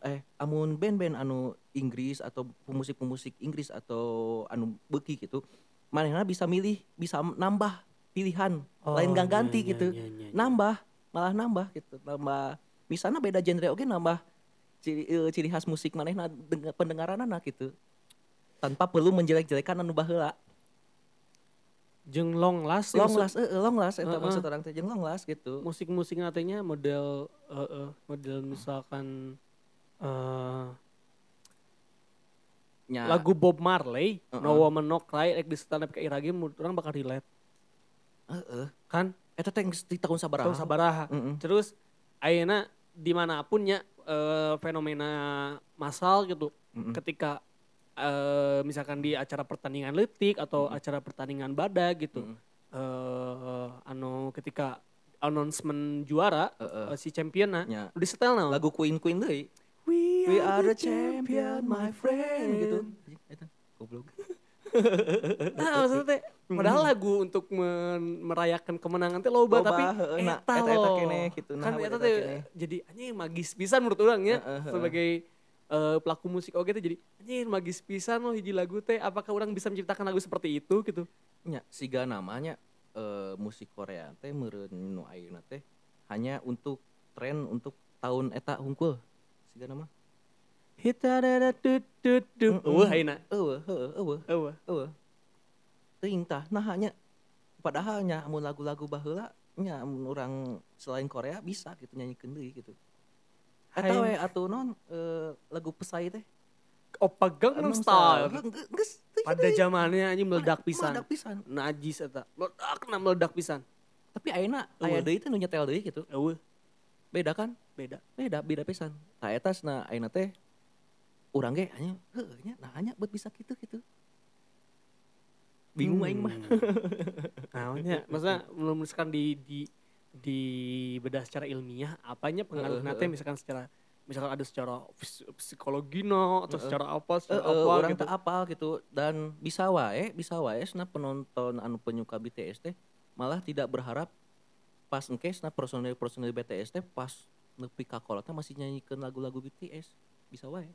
eh amun band-band anu Inggris atau pemusik-pemusik Inggris atau anu beuki gitu, manehna bisa milih, bisa nambah pilihan,
Oh,
lain gak
nya,
ganti
nya,
gitu.
nya, nya, nya.
Nambah, malah nambah gitu, nambah misalnya beda genre oke nambah ciri, eh, ciri khas musik manehna dengan pendengaranana gitu. Tanpa perlu menjelek-jelekan anu baheula.
Jeung long last
Long last, eh, eh, long last eta
Heeh.
maksud orang teh jeung long last gitu.
musik-musik nantinya model eh, eh, model misalkan eh
Nya,
lagu Bob Marley
Heeh.
No Woman No Cry like di stand up kayak irage menurut orang bakal relate
heeh.
kan
Eta teh geus di tahun sabaraha?
tahun sabaraha
Mm-mm.
terus ayeuna di mana pun ya eh, fenomena massal gitu
Mm-mm.
ketika eh, misalkan di acara pertandingan letik atau acara pertandingan badak gitu
Mm-mm.
eh anu ketika announcement juara
Heeh.
eh, si championnya
Nya.
di setel
lagu Queen Queen deui.
We,
are the champion my friend gitu. Eta goblok.
Nah, <laughs> maksudnya teh, padahal lagu untuk men- merayakan kemenangan teh loba,
Loba,
tapi
nah,
eta
eta-eta
loh.
keneh gitu, nah,
kan eta
eta
teh jadi anjing magis pisan menurut orang ya sebagai eh, pelaku musik oke teh jadi anjing magis pisan loh hiji lagu teh apakah orang bisa menciptakan lagu seperti itu gitu
Nya siga namanya eh, musik Korea teh meureun nu ayeuna teh hanya untuk tren untuk tahun eta hungkul. Siga nama.
Hita dada tut tut tut.
Mm-mm.
Eueuh ayeuna.
Eueuh, heueuh, eueuh,
Eueuh.
eueuh. Teuing tah nah hanya padahal nya amun lagu-lagu baheula nya amun urang selain Korea bisa gitu nyanyi deui gitu.
Hayang.
we atuh non eh, lagu pesai teh.
Opa Gangnam
Gangnam
Style.
Geus-
Pada zamannya anjing meledak pisan.
Meledak pisan.
Najis eta. Meledak na meledak pisan.
Tapi ayeuna aya deui teh nu nyetel deui gitu.
Eueuh,
Beda kan?
beda.
Beda, beda pisan. Tah eta na ayeuna teh urang ge hanya heuh nya nah hanya buat bisa gitu gitu. Bingung aing mah. <laughs>
Naonnya, maksudnya belum misalkan di di di bedah secara ilmiah apanya pengaruh nanti
heeh.
misalkan secara misalkan ada secara pis- psikologino atau
Heeh.
secara apa secara
eh,
apa
orang
gitu.
tak apal gitu dan bisa wae, bisa wae na penonton anu penyuka BTS teh malah tidak berharap pas engke na personil-personil BTS teh pas nepi ka masih nyanyikan lagu-lagu BTS. Bisa wae.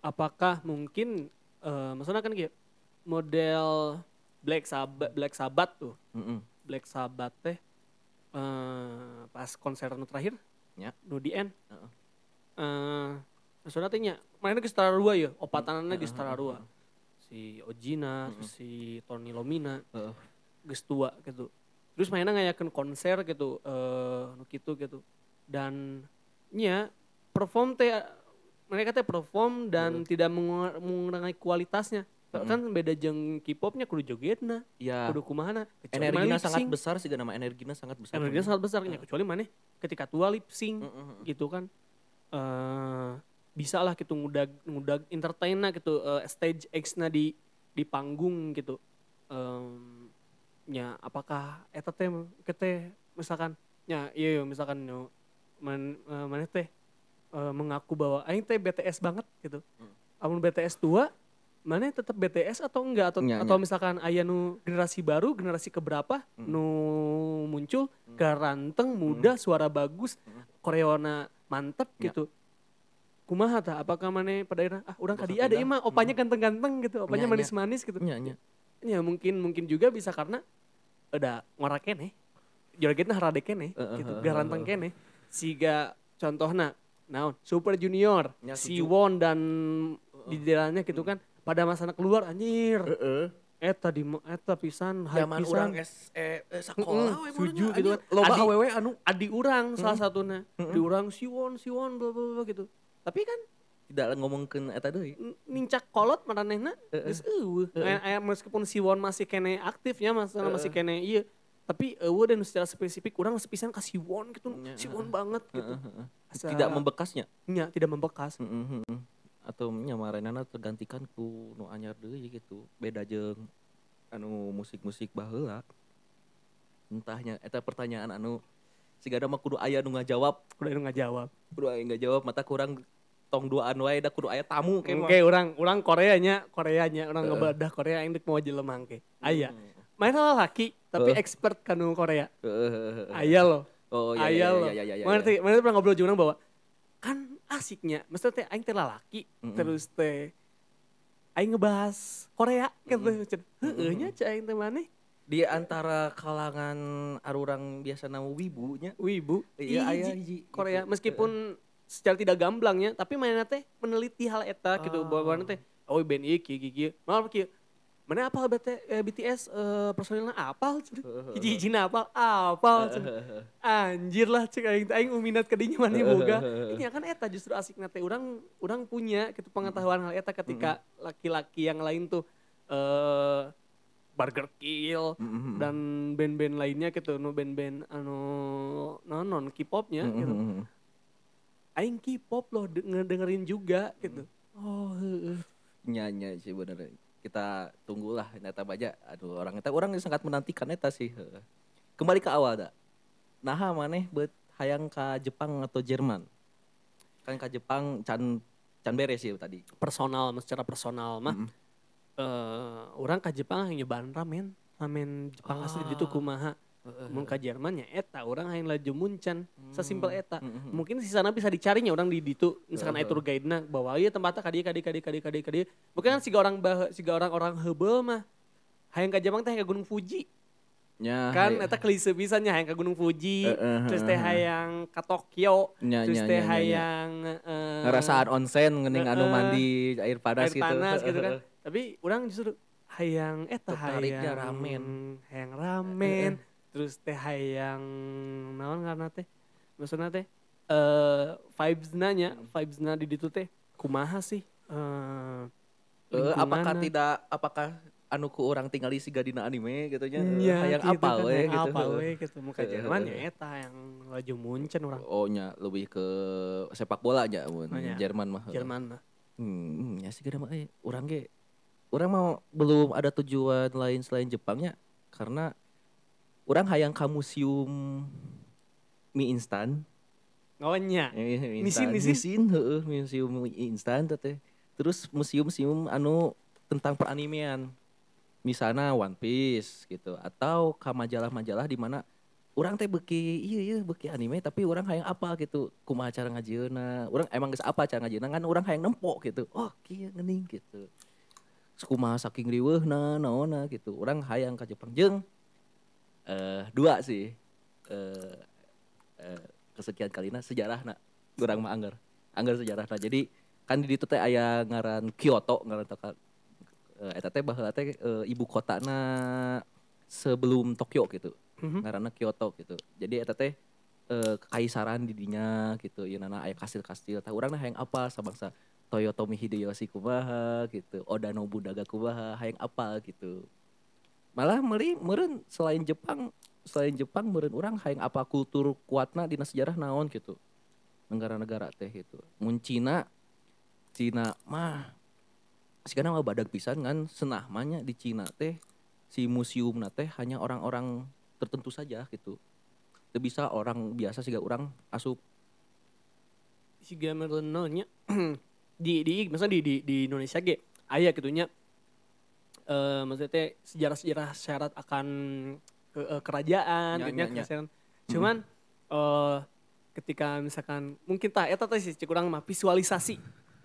Apakah mungkin eh maksudnya kan kayak model Black Sabbath Black Sabbath tuh.
Heeh.
Black Sabbath teh eh pas konser nu terakhir
Ya.
nu di end
Heeh.
eh maksudnya teh nya mainnya ke setara dua ya opatanannya di
Heeh,
setara
heeh,
dua si Ojina terus si Tony Lomina
Heeh.
geus tua gitu terus mainnya ngayakeun konser gitu eh nu kitu gitu dan nya perform teh mereka teh perform dan tidak mengu- mengurangi kualitasnya. Kan beda jeung K-popnya kudu jogetna
Ya,
kudu kumahana.
Energinya sangat besar sih nama energinya sangat besar.
energinya sangat besar nya kecuali mana ketika tua lip sync
heeh.
gitu kan. Eh bisa lah gitu ngudag ngudag entertain gitu eh, stage X na di di panggung gitu. Em, nya apakah eta teh kete misalkan nya iya misalkan yo man, eh, mana teh eh, mengaku bahwa aing teh BTS banget gitu
Hmm.
amun BTS tua mana tetap BTS atau enggak atau
Nya,
atau
nya.
misalkan aya nu generasi baru generasi keberapa
Hmm.
nu muncul garanteng muda suara bagus koreona mantep
Nya.
gitu kumaha tah apakah mana pada akhirnya ah urang kadi ada
pindah.
mah opanya ganteng-ganteng gitu opanya
Nya, nya.
manis-manis gitu
Nya, nya.
ya mungkin mungkin juga bisa karena ada ngora kene jogetna harade kene
Heeh,
gitu
heeh,
garanteng kene siga contohna naon? Super Junior.
Ya,
si
setuju.
Won dan di dalamnya gitu kan pada masa keluar anjir.
Heeh.
eta di eta pisan hype
Zaman
pisan.
urang S eh, eh, sekolah
setuju
mulanya,
gitu. kan.
Loba
Adi-
awewe anu
adi urang salah satunya. Di urang si Won si Won bla bla bla gitu. Tapi kan
tidak ngomongkeun eta deui.
Nincak kolot maranehna geus eueuh. Meskipun si Won masih kene aktifnya masalah masih kene iya tapi eueuh dan secara spesifik urang sepisan ka si Won gitu si Won banget gitu. Asa-
Tidak membekasnya.
nya tidak membekas.
Heeh, heeh. Atau nya marenana tergantikan ku nu anyar deui gitu. Beda jeung anu musik-musik baheula. Entahnya eta pertanyaan anu sigada mah kudu aya nu ngajawab,
Udah nggak jawab.
kudu aya ngajawab mata kurang tong duaan wae da kudu aya tamu ke
Oke, orang orang Koreanya, Koreanya orang ngebedah Korea yang mau jelema ke. Aya. Main sama laki tapi expert kanu Korea.
Heeh.
Aya loh.
Oh iya
Aya
iya
loh.
iya iya iya.
Mana teh, mana pernah ngobrol urang bahwa kan asiknya, maksudnya teh aing teh lalaki, terus teh aing ngebahas Korea gitu. Heeh nya cai aing teh maneh.
Di antara kalangan arurang biasa nama wibunya.
Wibu.
Iya, aya
hiji
hiji,
Korea
gitu.
meskipun secara tidak gamblangnya, tapi mana teh meneliti hal eta gitu
Ah.
bahwa mana teh oh kieu kieu kieu. Malah kieu. Mana apal BT, eh, BTS eh, personilnya apal hiji-hijina apal apal cenah. anjir lah cek aing aing uminat ke dinya mana boga ini kan eta justru asik teh urang urang punya gitu pengetahuan hal eta ketika laki-laki yang lain tuh eh Burger Kill dan band-band lainnya gitu no band-band anu non non K-popnya gitu
Heeh.
aing K-pop loh de- ngedengerin juga gitu oh heeh.
Nyanya sih bener. Kita tunggulah neta baja. Aduh orang eta orang sangat menantikan eta sih. Kembali ke awal dah. Nah maneh bet hayang ka Jepang atau Jerman? Kan ka Jepang can can beres sih tadi.
personal secara personal mah eh orang ke Jepang hanya nyobaan ramen ramen Jepang asli di tuh kumaha mun ka Jerman nya eta orang hayang laju muncan sesimpel eta. Mungkin di sana bisa dicarinya orang di ditu misalkan aya tour guide na bawa ieu tempatnya kadi kadi kadi kadi kadi kadi mungkin kan siga orang bah siga orang-orang heubel mah. Hayang ka Jepang teh ka Gunung Fuji.
Nya
kan eta klise pisan nya hayang ka Gunung Fuji.
Eh, eh,
terus
eh,
teh
eh.
hayang ka Tokyo.
Nya,
terus teh hayang eh,
ngerasaan onsen ngening anu
Heeh.
mandi air panas
air
gitu.
panas gitu kan. Tapi orang justru hayang eta hayang
ramen.
hayang ramen terus teh hayang naon karena teh? Maksudnya teh eh vibes nanya vibes na di ditu teh kumaha sih? Eh
Eh, apakah tidak apakah anu ku orang tinggal di siga dina anime gitu nya?
Iya,
hayang
gitu
apal
kan,
we gitu.
apal we gitu. Muka Jerman ya eta yang laju muncen orang
Oh nya lebih ke sepak bola aja mun.
Oh.
Jerman mah.
Jerman mah.
Hmm, ya sih mah eh urang ge urang mau belum ada tujuan lain selain Jepangnya karena orang hayang ka museum mie instan. Eh, mie instan.
nisin.
Nisin, heeh, museum mie instan teh teh. Terus museum-museum anu tentang peranimean. Misalnya One Piece gitu atau ka majalah-majalah di mana orang teh beki iya iya beki anime tapi orang hayang apa gitu kumaha cara ngajieuna orang emang geus apa cara ngajieuna kan orang hayang nempo gitu oh kieu geuning gitu kumaha saking riweuhna naonna gitu orang hayang ka Jepang jeung eh dua sih. Eh eh, kesekian kalina sejarahna urang mah anggar anggar sejarahna jadi kan di teh aya ngaran Kyoto ngaran teka eh, eta teh baheula teh eh, ibu kotana sebelum Tokyo gitu.
Mhm.
ngaranna Kyoto gitu. Jadi eta teh eh, kekaisaran di dinya gitu. Nana aya kastil-kastil. Tah urang hayang apa sabangsa. Toyotomi Hideyoshi kumaha gitu. Oda Nobunaga kumaha hayang apa gitu malah meri meureun selain Jepang selain Jepang meureun urang hayang apa kultur kuatna dina sejarah naon gitu negara-negara teh gitu mun Cina Cina mah sekarang mah badag pisan kan senah mahnya di Cina teh si museum teh hanya orang-orang tertentu saja gitu Teu bisa orang biasa sih orang asup.
Si Gamerno nya <clears throat> di di maksudnya di di, di Indonesia ge aya gitu eh maksudnya sejarah-sejarah syarat akan ke, eh, kerajaan gitu nya,
nya.
kerajaan. cuman eh ketika misalkan mungkin tah eta sih cek urang mah visualisasi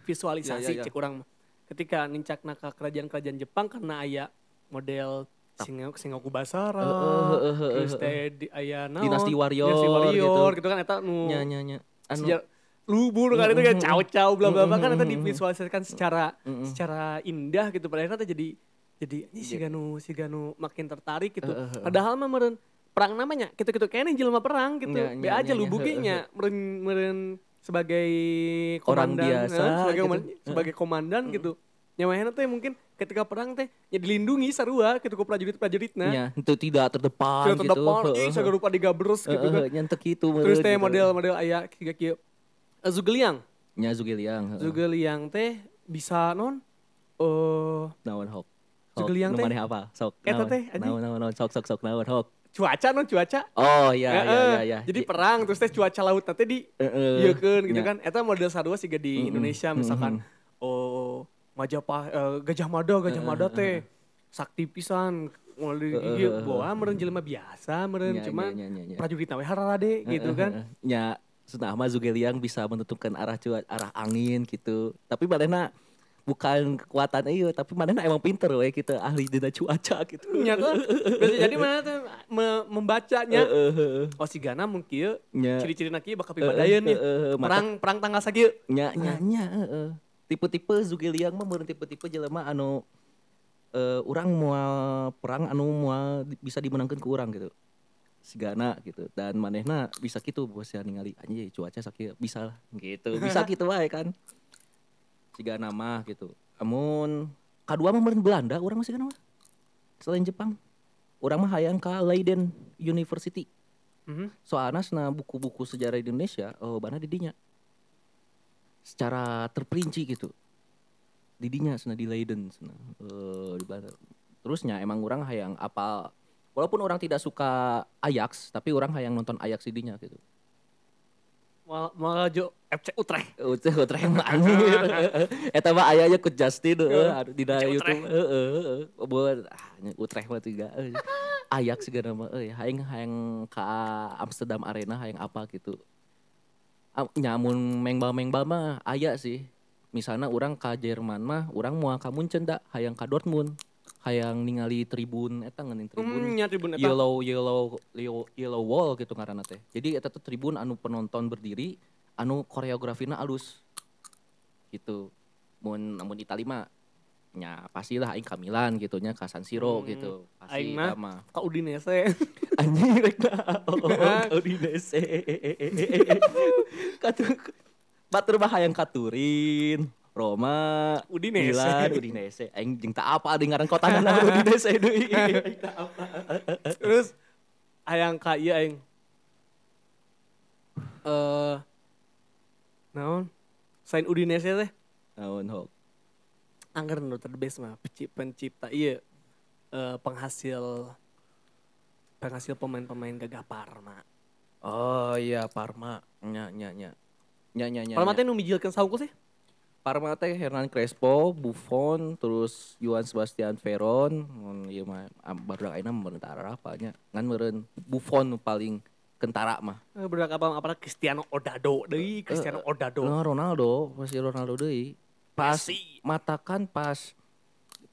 visualisasi
Ya, ya, ya.
cek urang mah ketika nincakna ka kerajaan-kerajaan Jepang karena aya model Singoku Singoku Basara
Heeh, heeh, heeh,
terus teh di aya naon
Dinasti warrior,
Dinasti warrior
gitu.
gitu. kan eta nu
nya nya nya anu
sejarah lubur kan itu kayak caw-caw bla bla bla kan itu divisualisasikan secara secara indah gitu padahal itu jadi jadi ini si Ganu si Ganu makin tertarik gitu
Heeh, heeh.
padahal mah meren perang namanya gitu gitu kayaknya jelema perang gitu
Nya,
be aja lu
nya,
buginya meren meren sebagai
Orang
komandan
biasa
eh, sebagai
gitu.
koman- sebagai komandan gitu nyamanya teh mungkin ketika perang teh ya dilindungi sarua gitu ku prajurit-prajuritna
nya itu tidak terdepan
Tidak
gitu
terdepan, ih, saya rupa digabres gitu kan.
nyentek itu
Terus teh
gitu.
model-model aya kieu kieu. Eh, Zugeliang.
nya Zugeliang.
Zugeliang teh bisa non eh
naon hok
Zugeliang
Nu
teh?
maneh apa sok
Eta teh,
naon naon naon sok sok sok naon hok
cuaca non cuaca.
oh iya iya
Heeh.
iya iya
Jadi perang terus teh cuaca laut nanti di
Heeh.
iya kan gitu kan. Eta model sarua sih di. Indonesia misalkan oh Majapahit eh, Gajah Mada Gajah Mada teh sakti pisan mulai
Heeh,
iya bawa meureun jelema biasa meureun
Nya,
cuman
nya, nya, nya.
prajurit we hararade gitu kan.
nya senah mah Zugeliang bisa menentukan arah cuaca arah angin gitu tapi manehna bukan kekuatan iya tapi manehna emang pinter we kita ahli dina cuaca gitu
Nya kan. Berarti jadi mana tuh me- membacanya.
Heeh, heeh.
Oh si Gana mungkin
Nya.
ciri-ciri kieu bakal pibadayeun nih. Perang perang tanggal sakieu.
nya nya nya heeh. tipe-tipe Zugeliang mah meureun tipe-tipe jelema anu eh urang moal perang anu di- bisa dimenangkan ke urang gitu sigana gitu dan manehna bisa gitu bos ya ningali anjing cuaca sakieu bisa lah gitu bisa <laughs> gitu wae kan sigana mah gitu. Amun kadua mah Belanda urang masih mah selain Jepang. Urang mah hayang ka Leiden University.
Mhm.
soalnya sana buku-buku sejarah Indonesia oh bana di dinya. Secara terperinci gitu. Di dinya sana di Leiden sana eh, di Belanda. Terusnya emang orang hayang apa walaupun orang tidak suka Ajax tapi orang hayang nonton Ajax di dinya gitu
Mal malah jo FC Utrecht.
Uteh Utrecht mah anjir. <laughs> Eta mah aya nya ku Justin heeh anu
Utrecht.
YouTube heeh heeh. Buat ah Utrecht mah tiga. Ajax segala mah euy hayang hayang ka Amsterdam Arena hayang apa gitu. Am- Nyamun mengbal-mengbal mah aya sih. Misalnya orang ka Jerman mah orang mau ka Munchen da hayang ka Dortmund. Hayang ningali tribun eta ngeuning tribun
Hmm, nya tribun eta.
yellow yellow yellow, yellow wall gitu ngaranna teh. Jadi eta tuh tribun anu penonton berdiri anu koreografina alus. Gitu. Mun namun Itali mah nya pastilah aing ka Milan gitu nya ka San Siro
Hmm,
gitu. Pasti
aing mah-. Ka Udinese. <laughs>
Anjing rek na. Oh, <laughs> Udinese. <laughs> Katu batur hayang katurin. Roma,
Udinese.
Milan, Udinese. Aing jeung tak apa di ngaran kota nama <laughs> Udinese deui. <laughs>
Terus hayang ka ieu aing. Eh naon? Selain Udinese teh
Naon hok.
anggar nu terbes mah penci- pencipta iya eh, penghasil penghasil pemain-pemain gagapar mah.
Oh iya Parma. Nya nya nya. Nya nya nya.
Parma teh nu mijilkeun saungku sih?
Parma teh Hernan Crespo, Buffon, terus Johan Sebastian Veron, mun ieu mah am- barudak ayeuna meureun tara apa nya. Ngan meureun Buffon paling kentara mah.
Eh, Budak apa apa Cristiano Odado deui, Cristiano Odado.
Nah, Ronaldo, masih Ronaldo deui. Pas
Messi.
matakan pas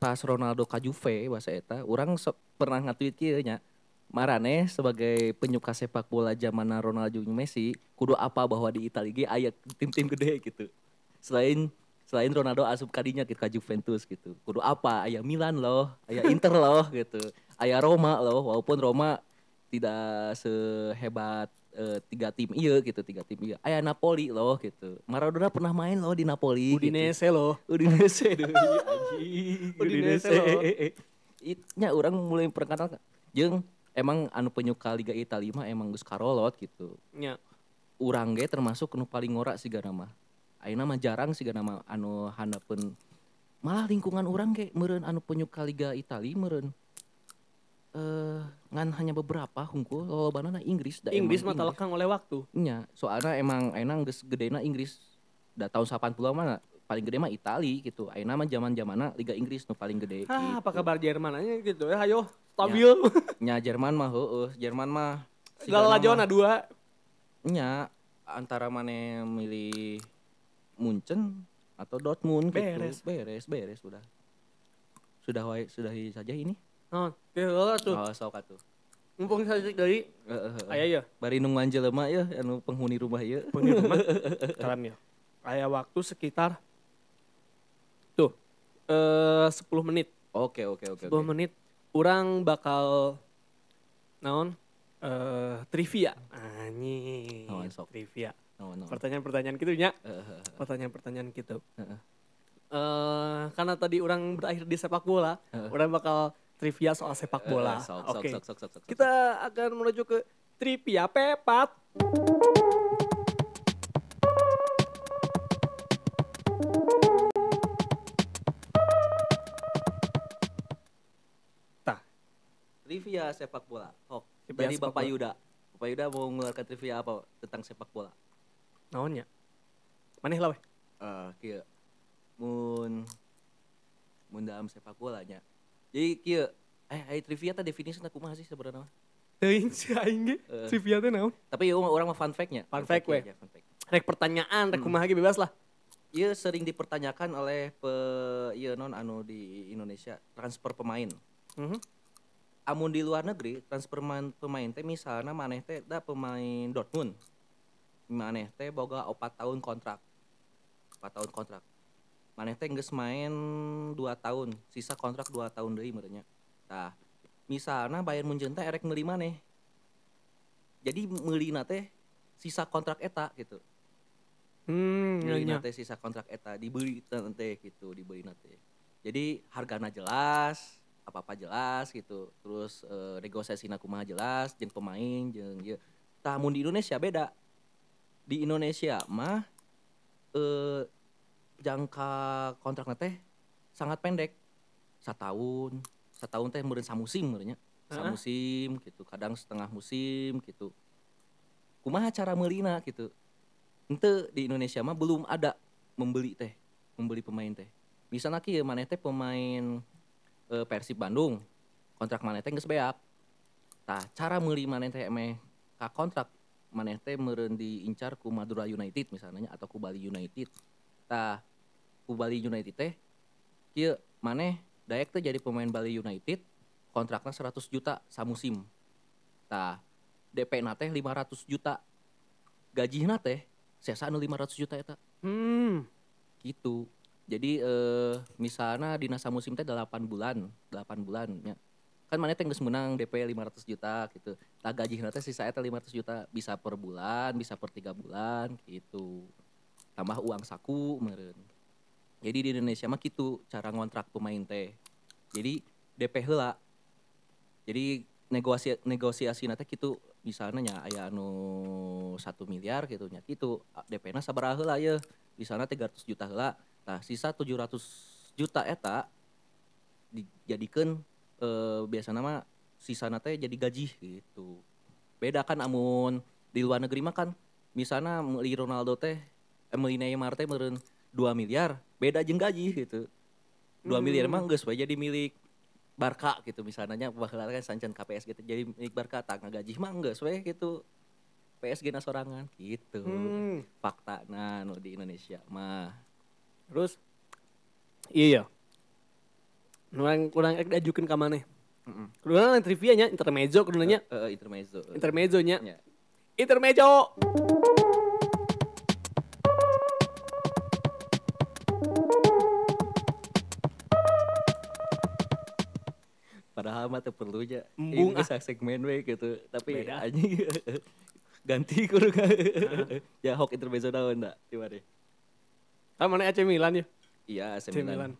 pas Ronaldo ka Juve bahasa eta, urang so- pernah nge-tweet kieu nya. Marane sebagai penyuka sepak bola zaman Ronaldo jeung Messi, kudu apa bahwa di Italia ge aya tim-tim gede gitu. Selain selain Ronaldo asup kadinya gitu ka Juventus gitu. Kudu apa? Aya Milan loh, aya <laughs> Inter loh gitu. Aya Roma loh, walaupun Roma tidak sehebat eh, tiga tim iya gitu, tiga tim iya. Aya Napoli loh gitu. Maradona pernah main loh di Napoli. gitu.
Udinese loh.
Udinese <laughs> anjing.
Udinese
Udinese.
loh.
Itnya orang mulai perkenalkan jeung emang anu penyuka Liga Italia mah emang geus karolot gitu.
Nya.
Urang ge termasuk nu paling ngora sih mah. Ayeuna mah jarang sih mah anu handapeun malah lingkungan urang ge meureun anu penyuka Liga Italia meureun eh ngan hanya beberapa hungkul lolobana Inggris da
Inggris mah lekang oleh waktu.
Nya, soalnya emang enang geus gedena Inggris. Da tahun 80 mah paling gede mah Itali gitu. Ayeuna mah zaman-zamanna Liga Inggris nu paling gede.
Hah,
gitu.
apa kabar Jerman aja gitu ya, ayo stabil. <laughs>
Nya Jerman mah heueuh, Jerman mah
Segala lajuan dua.
Nya antara mana milih Munchen atau Dortmund
Beres.
gitu. Beres, beres sudah. Sudah wae, sudah saja ini.
Nah, kira tuh.
Oh, sok atuh.
Mumpung saya dari
Heeh, heeh.
aya ya.
Bari nungguan jelema ya anu penghuni rumah ya.
Penghuni rumah. Kalem ya. Aya waktu sekitar tuh eh 10 menit.
Oke, oke, oke.
10
oke.
menit orang bakal naon eh trivia. Anjing.
Naon, sok?
Trivia.
Naon.
Pertanyaan-pertanyaan gitu.
Heeh.
Pertanyaan-pertanyaan gitu.
Heeh.
Eh karena tadi orang berakhir di sepak bola, orang bakal trivia soal sepak bola.
Eh, sok,
Oke.
sok, sok, sok.
Kita akan menuju ke trivia pepat. Tah,
trivia sepak bola. Oh,
Trivia
dari Bapak
bola.
Yuda. Bapak Yuda mau mengeluarkan trivia apa tentang sepak bola?
Naonnya? Maneh lah weh.
Eh, kieu. Mun mun dalam sepak bolanya. Jadi kieu eh ai trivia teh definisina kumaha sih sebenarnya?
Teuing si aing ge.
Eh.
Trivia teh naon?
Tapi orang orang mah fun
fact,
aja, fun fact.
Rek pertanyaan, rek kumaha ge bebas lah.
Ieu sering dipertanyakan oleh pe ieu non anu di Indonesia transfer pemain.
Mhm.
Amun di luar negeri transfer pemain, pemain teh misalnya maneh teh da pemain Dortmund. Maneh teh boga 4 tahun kontrak. 4 tahun kontrak. Maneh teh geus main 2 tahun, sisa kontrak 2 tahun deui merenya. Tah, misalnya Bayern Munchen teh erek meuli maneh. Jadi meulina teh sisa kontrak eta gitu.
Hmm, nya.
nate sisa kontrak eta dibeli teh gitu dibeli nate jadi hargana jelas apa apa jelas gitu terus eh, negosiasi kumaha jelas jeung pemain jeung ieu tah mun di Indonesia beda di Indonesia mah eh jangka kontrak teh sangat pendek. Setahun. Setahun teh meureun samusim
Heeh.
samusim gitu kadang setengah musim gitu. Kumaha cara meulina gitu? Ente di Indonesia mah belum ada membeli teh membeli pemain teh. Misalnya kieu maneh teh pemain eh, Persib Bandung kontrak maneh teh geus beak. Tah cara meuli maneh teh emeh kontrak maneh teh meureun diincar ku Madura United misalnya atau ku Bali United. Tah ku Bali United teh kieu maneh daek teh jadi pemain Bali United kontraknya 100 juta samusim tah DP na teh 500 juta. Gajina teh sesa anu 500 juta eta.
Hmm.
gitu. Jadi eh misalnya di nasa musim teh 8 bulan 8 bulan nya kan mana teh menang DP 500 juta gitu. Tah gaji teh sisa eta 500 juta bisa per bulan bisa per tiga bulan gitu. Tambah uang saku meureun. Jadi di Indonesia mah gitu cara ngontrak pemain teh. Jadi DP heula. Jadi negosiasi negosiasi teh gitu misalnya nya aya anu satu miliar gitu nya gitu DP na sabaraha heula ye misalnya 300 juta heula. Nah sisa 700 juta eta dijadikeun eh, mah sisa teh jadi gaji gitu. Beda kan amun di luar negeri mah kan misalnya meuli Ronaldo teh eh, Neymar teh meureun 2 miliar beda jeung gaji gitu. 2 miliar mah geus we jadi milik Barca gitu misalnya bakal kan sancen KPS gitu jadi milik Barca tak gaji mah geus we gitu. PSG na sorangan gitu.
Hmm.
fakta nah di Indonesia mah.
Terus iya. Kurang kurang rek diajukeun ka maneh.
Heeh.
Kedua yang trivia nya intermezzo kedua nya.
Eh, eh, intermezzo
Intermezzo nya.
Ya.
Intermezzo.
padahal mah teu perlu aja
Embung,
bisa segmen we gitu tapi anjing <laughs> ganti kudu ya hok intermezzo daun da gimana
Kan mana AC Milan ya?
iya AC
AC
Milan,
Milan.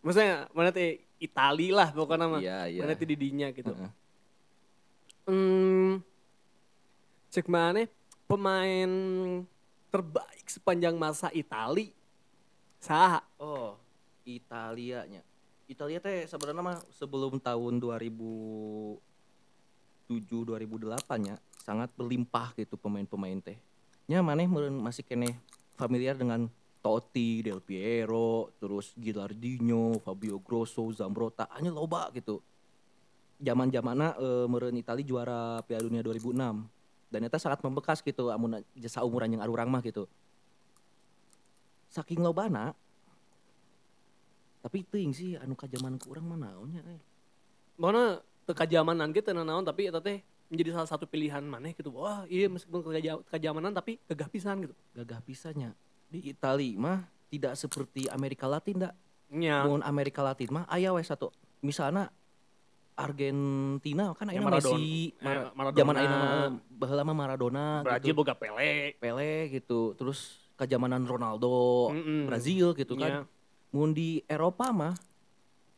Maksudnya mana teh Itali lah pokoknya mah.
Iya, iya.
Mana teh di dinya gitu.
Heeh.
Hmm, cek mana pemain terbaik sepanjang masa Itali? Saha?
Oh, Italia nya. Italia teh sebenarnya mah sebelum tahun 2007 2008 nya sangat berlimpah gitu pemain-pemain teh. Nya maneh masih kene familiar dengan Totti, Del Piero, terus Gilardino, Fabio Grosso, Zambrotta, hanya loba gitu. Zaman-zamanna e, meureun Itali juara Piala Dunia 2006. Dan itu sangat membekas gitu amun jasa umuran yang arurang mah gitu. Saking lobana tapi teuing sih anu ka zaman ku urang mah naonnya eh.
Mana kekajamanan gitu naon tapi eta teh menjadi salah satu pilihan maneh gitu. Wah, iya meskipun kekajamanan tapi gagah pisan gitu.
gagah pisahnya di Itali mah tidak seperti Amerika Latin dak
Nya.
mun Amerika Latin mah aya we satu misalnya Argentina kan
Ya, Maradona.
Messi,
Eh,
Mara-
Maradona.
zaman ayeuna mah baheula mah Maradona
Brazil
gitu.
boga Pele.
Pele gitu. Terus kejamanan Ronaldo,
Mm-mm.
Brazil gitu kan. Mun di Eropa mah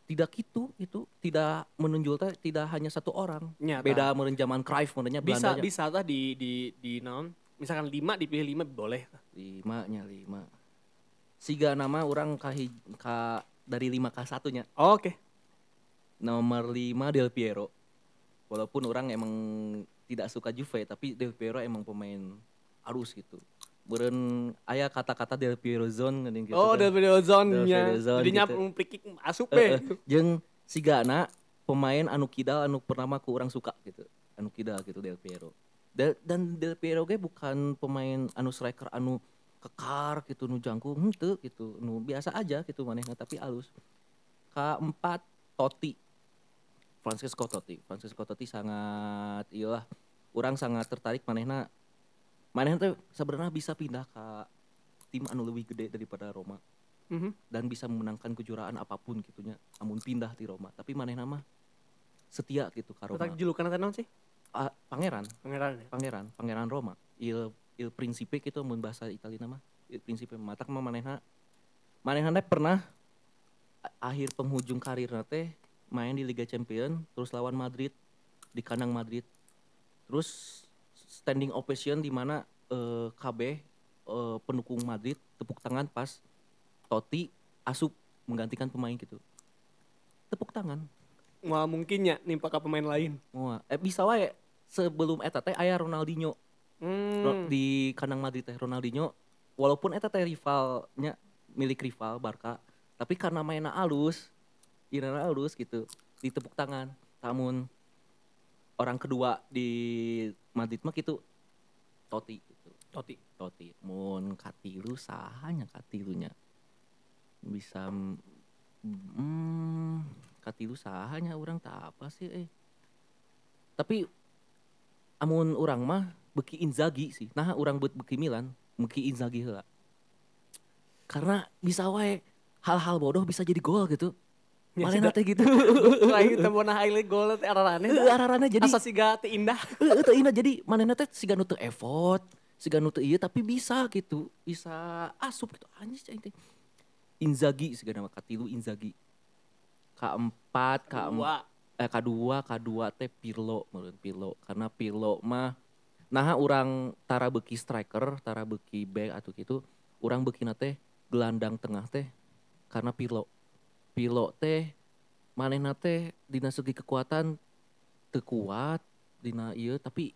tidak gitu itu tidak menonjol teh tidak hanya satu orang.
Nyata.
Beda meureun zaman Cruyff meureunnya
Bisa
Belanda.
bisa tah di di di naon? Misalkan lima dipilih lima boleh.
Lima nya lima. Siga nama orang kahi, ka dari lima ke satunya.
Oke.
Nomor lima Del Piero. Walaupun orang emang tidak suka Juve, tapi Del Piero emang pemain arus gitu. Beren aya kata-kata Del Piero zone gitu.
oh,
kan.
Del Piero zone nya.
Zone
Jadinya
gitu.
kick asup
Eh, eh,
be.
jeung sigana pemain anu kidal anu pertama ku orang suka gitu. Anu kidal gitu Del Piero. Da- dan Del Piero ge bukan pemain anu striker anu kekar gitu nu jangkung henteu gitu. Nu biasa aja gitu manehna tapi alus. Keempat Totti. Francesco Totti. Francesco Totti sangat iyalah orang sangat tertarik manehna manehna teh sebenarnya bisa pindah ke tim anu lebih gede daripada Roma
Mhm.
dan bisa memenangkan kejuaraan apa pun gitunya amun pindah di Roma tapi manehna mah setia gitu ka Roma
julukan naon sih?
Ah, pangeran.
Pangeran. ya?
pangeran pangeran Roma. Il il principe gitu mun bahasa Italia mah il principe matak mah manehna. Manehna pernah akhir penghujung karirna teh main di Liga Champion terus lawan Madrid di kandang Madrid. Terus standing ovation di mana eh, KB eh, pendukung Madrid tepuk tangan pas Totti asup menggantikan pemain gitu. Tepuk tangan.
Wah mungkinnya nimpa ke pemain lain.
Wah, eh bisa wae sebelum eta teh aya Ronaldinho. Ro-
Hmm.
di kandang Madrid teh Ronaldinho walaupun eta teh rivalnya milik rival Barca tapi karena mainnya alus irana alus gitu ditepuk tangan. Namun orang kedua di Madrid mah gitu Totti gitu.
Totti.
Totti. Mun katilu sahanya katilunya. Bisa hmm, katilu sahanya orang tak apa sih eh? Tapi amun orang mah beki Inzaghi sih nah orang buat beki Milan beki Inzaghi heula karena bisa wae hal-hal bodoh bisa jadi gol gitu
Ya,
Malena teh gitu <laughs>
Lain teu meunah highlight gol teh ararane.
Heuh, ararana jadi
Asa siga teu indah. <laughs>
Heeh, teu indah jadi manehna teh siga nu teu effort, siga nu teu ieu tapi bisa gitu. Bisa asup gitu. Anjing cai teh. Inzaghi siga nama katilu Inzaghi. Keempat, keempat
Dua.
Eh kedua, kedua teh Pirlo meureun Pirlo karena Pirlo mah nah urang tara beki striker, tara beki back atau gitu, urang bekina teh gelandang tengah teh karena Pirlo. Pirlo teh manehna teh dina segi kekuatan teu kuat dina ieu tapi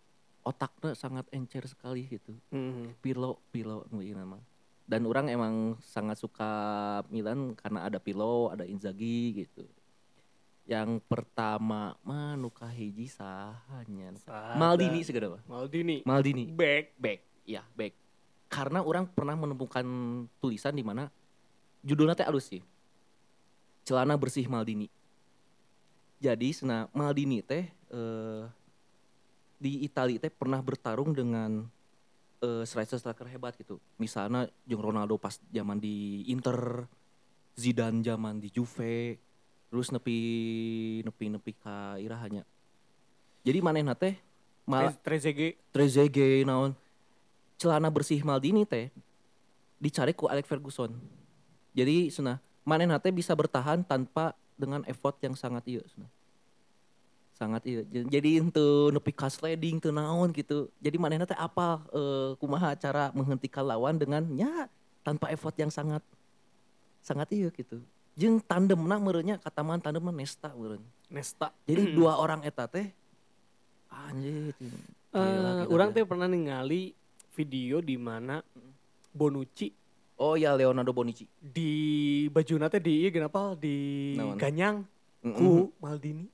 otaknya sangat encer sekali gitu.
Mhm.
Pirlo, Pirlo nama. Dan orang emang sangat suka Milan karena ada Pirlo, ada Inzaghi gitu. Yang pertama mah nu kahiji sahanya. Maldini segala mah.
Maldini.
Maldini.
Back.
Back. Ya, back. Karena orang pernah menemukan tulisan di mana judulnya teh alus sih. Celana bersih Maldini. Jadi sena Maldini teh eh, di Italia teh pernah bertarung dengan eh, striker-striker hebat gitu. Misalnya jeung Ronaldo pas zaman di Inter, Zidane zaman di Juve, terus nepi nepi nepi ka irahanya. Jadi manehna teh mal
Tre- Trezeguet.
Trezeguet naon celana bersih Maldini teh dicari ku Alex Ferguson. Jadi sana manehna teh bisa bertahan tanpa dengan effort yang sangat iya cenah. Sangat iya. Jadi untuk nepi ka sliding teu naon gitu. Jadi manehna teh apa eh, kumaha cara menghentikan lawan dengan nya tanpa effort yang sangat sangat iya gitu. Jeung tandemna meureunnya kataman tandemna Nesta meureun.
Nesta.
Jadi dua orang eta teh anjir. Gila,
orang teh pernah ningali video di mana Bonucci
Oh ya Leonardo Bonucci.
di baju teh di kenapa di
Naon?
ganyang
Mm-mm.
ku Maldini.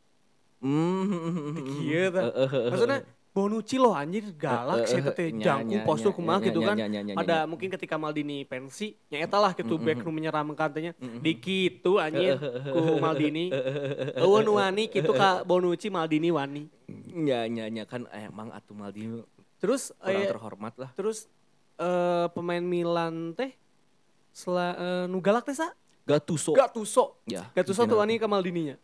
Mm.
Tah. Maksudnya Bonucci loh anjir galak sih teh
Nya,
jangkung
nya,
postur
nya,
kumaha
nya,
gitu
nya,
kan.
nya, nya, nya,
Ada
nya.
mungkin ketika Maldini pensi nya eta lah gitu back nu menyeramkan teh nya. Di kitu anjir ku <laughs> Maldini. <laughs> Eueun wani kitu ka Bonucci Maldini wani.
Ya nya nya kan emang atuh Maldini
Terus
orang
eh,
terhormat lah.
terus eh, pemain Milan teh sela eh, nu galak teh sa?
Gattuso.
Gattuso.
Ya.
Gattuso tuh wani ka Maldininya.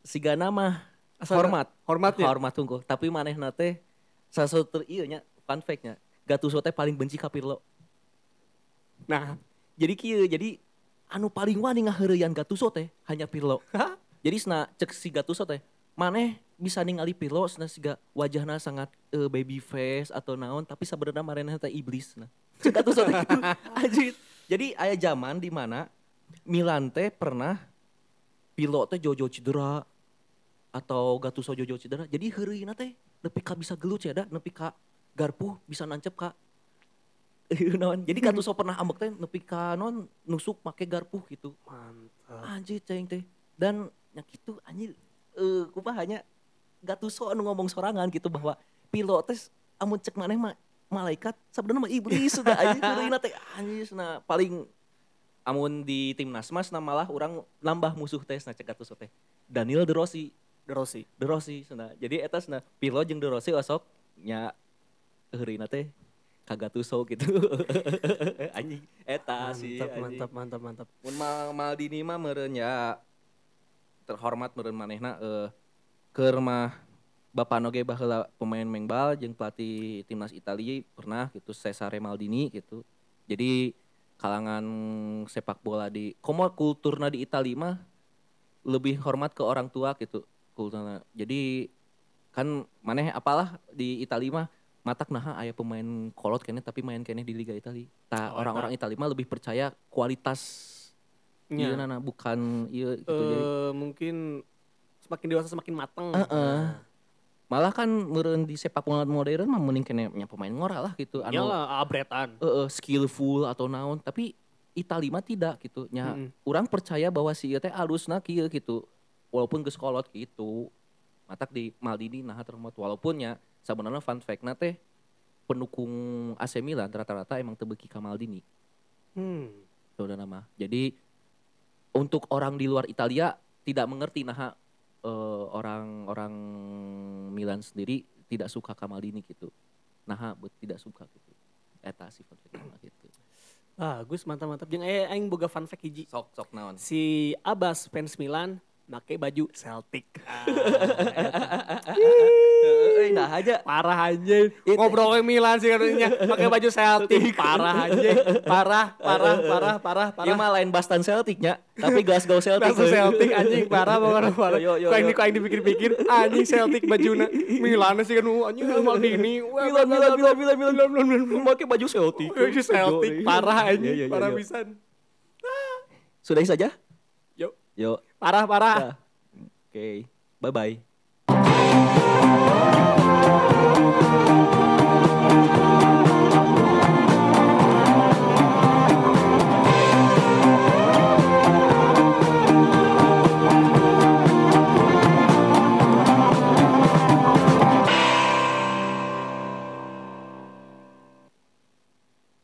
Sigana mah
Asal-
hormat.
hormatnya?
Hormat tunggu. Tapi manehna teh sasutur ieu nya fun fact-nya. Gattuso teh paling benci ka Pirlo.
Nah,
Jadi kieu, jadi anu paling wani ngaheureuyan Gattuso teh hanya Pirlo. <laughs> Jadi sena cek si Gattuso teh, maneh bisa ningali Pirlo sena siga wajahna sangat eh, baby face atau naon tapi sebenarnya marena teh iblis nah. <laughs> Cek Gattuso teh gitu. <laughs> Anjir. Jadi aya zaman di mana Milan teh pernah Pirlo teh jojo cedera atau Gattuso jojo cedera. Jadi heureuyna teh nepi ka bisa gelut ya da, nepi ka garpuh bisa nancep ka <laughs> naon. Jadi Gattuso pernah ambek teh nepi ka non nusuk make garpuh gitu.
mantap.
Anjir ceng teh. Dan yang gitu anjir eh kumaha hanya Gattuso anu ngomong sorangan gitu bahwa pilot teh amun cek maneh mah malaikat sebenarnya mah iblis sudah anjir heureuyna teh anjir nah paling amun di timnas mas nah malah orang nambah musuh teh nah cek Gattuso teh. Daniel De Rossi,
Rossi.
De Rossi cenah. Jadi eta cenah Pirlo jeung De Rossi osok nya heureuyna teh ka Gattuso gitu. <laughs> anjing eta sih
Mantap,
anjing.
mantap, mantap, mantap.
Mun Mal Maldini mah meureun ya terhormat meureun manehna eh keur mah Bapak Noge baheula pemain mengbal jeung pelatih timnas Italia pernah gitu Cesare Maldini gitu. Jadi kalangan sepak bola di komo kulturna di Italia mah lebih hormat ke orang tua gitu kulturna. Jadi kan maneh apalah di Italia mah matak nah aya pemain kolot kene tapi main kene di Liga Italia. Tah
Oh,
orang-orang Italia mah lebih percaya kualitas. Iya nana bukan iya gitu jadi
Eh, mungkin semakin dewasa semakin matang.
Heeh. malah kan meureun di sepak bola modern mah mending kene pemain ngora lah gitu anu
Iyalah, abretan.
heeh, skillful atau naon tapi Itali mah tidak gitu nya
Mm-mm.
orang percaya bahwa si ieu teh alusna kieu gitu walaupun geus kolot gitu matak di Maldini nah terhormat walaupun nya sebenarnya fun fact-na teh pendukung AC Milan rata-rata emang tebeki ka Maldini
Hmm.
saudara nama. Jadi untuk orang di luar Italia tidak mengerti nah eh, orang-orang Milan sendiri tidak suka Kamaldini gitu. Nah, tidak suka gitu. Eta sih fun fact gitu.
Bagus, mantap-mantap. Jeung aya aing boga fun fact hiji.
Sok sok naon.
Si Abbas fans Milan pakai baju Celtic.
Ah, <laughs> nah aja.
Parah
aja
ngobrolin Milan sih katanya. Pakai baju Celtic. <laughs> Parah aja parah parah parah parah parah.
Ya mah lain Boston Celticnya tapi Glasgow <laughs> Celtic
Glasgow Celtic anjing. Parah banget parah. Kau yang kau yang dipikir-pikir. Anjing Celtic bajuna Milan sih kan anjing Maldini
Milan Milan Milan Milan Milan
Milan Milan.
Pakai baju Celtic.
Baju Celtic. Parah anjing. Parah pisan.
Sudahi saja?
Yuk.
Yuk
parah parah.
Oke. Bye bye.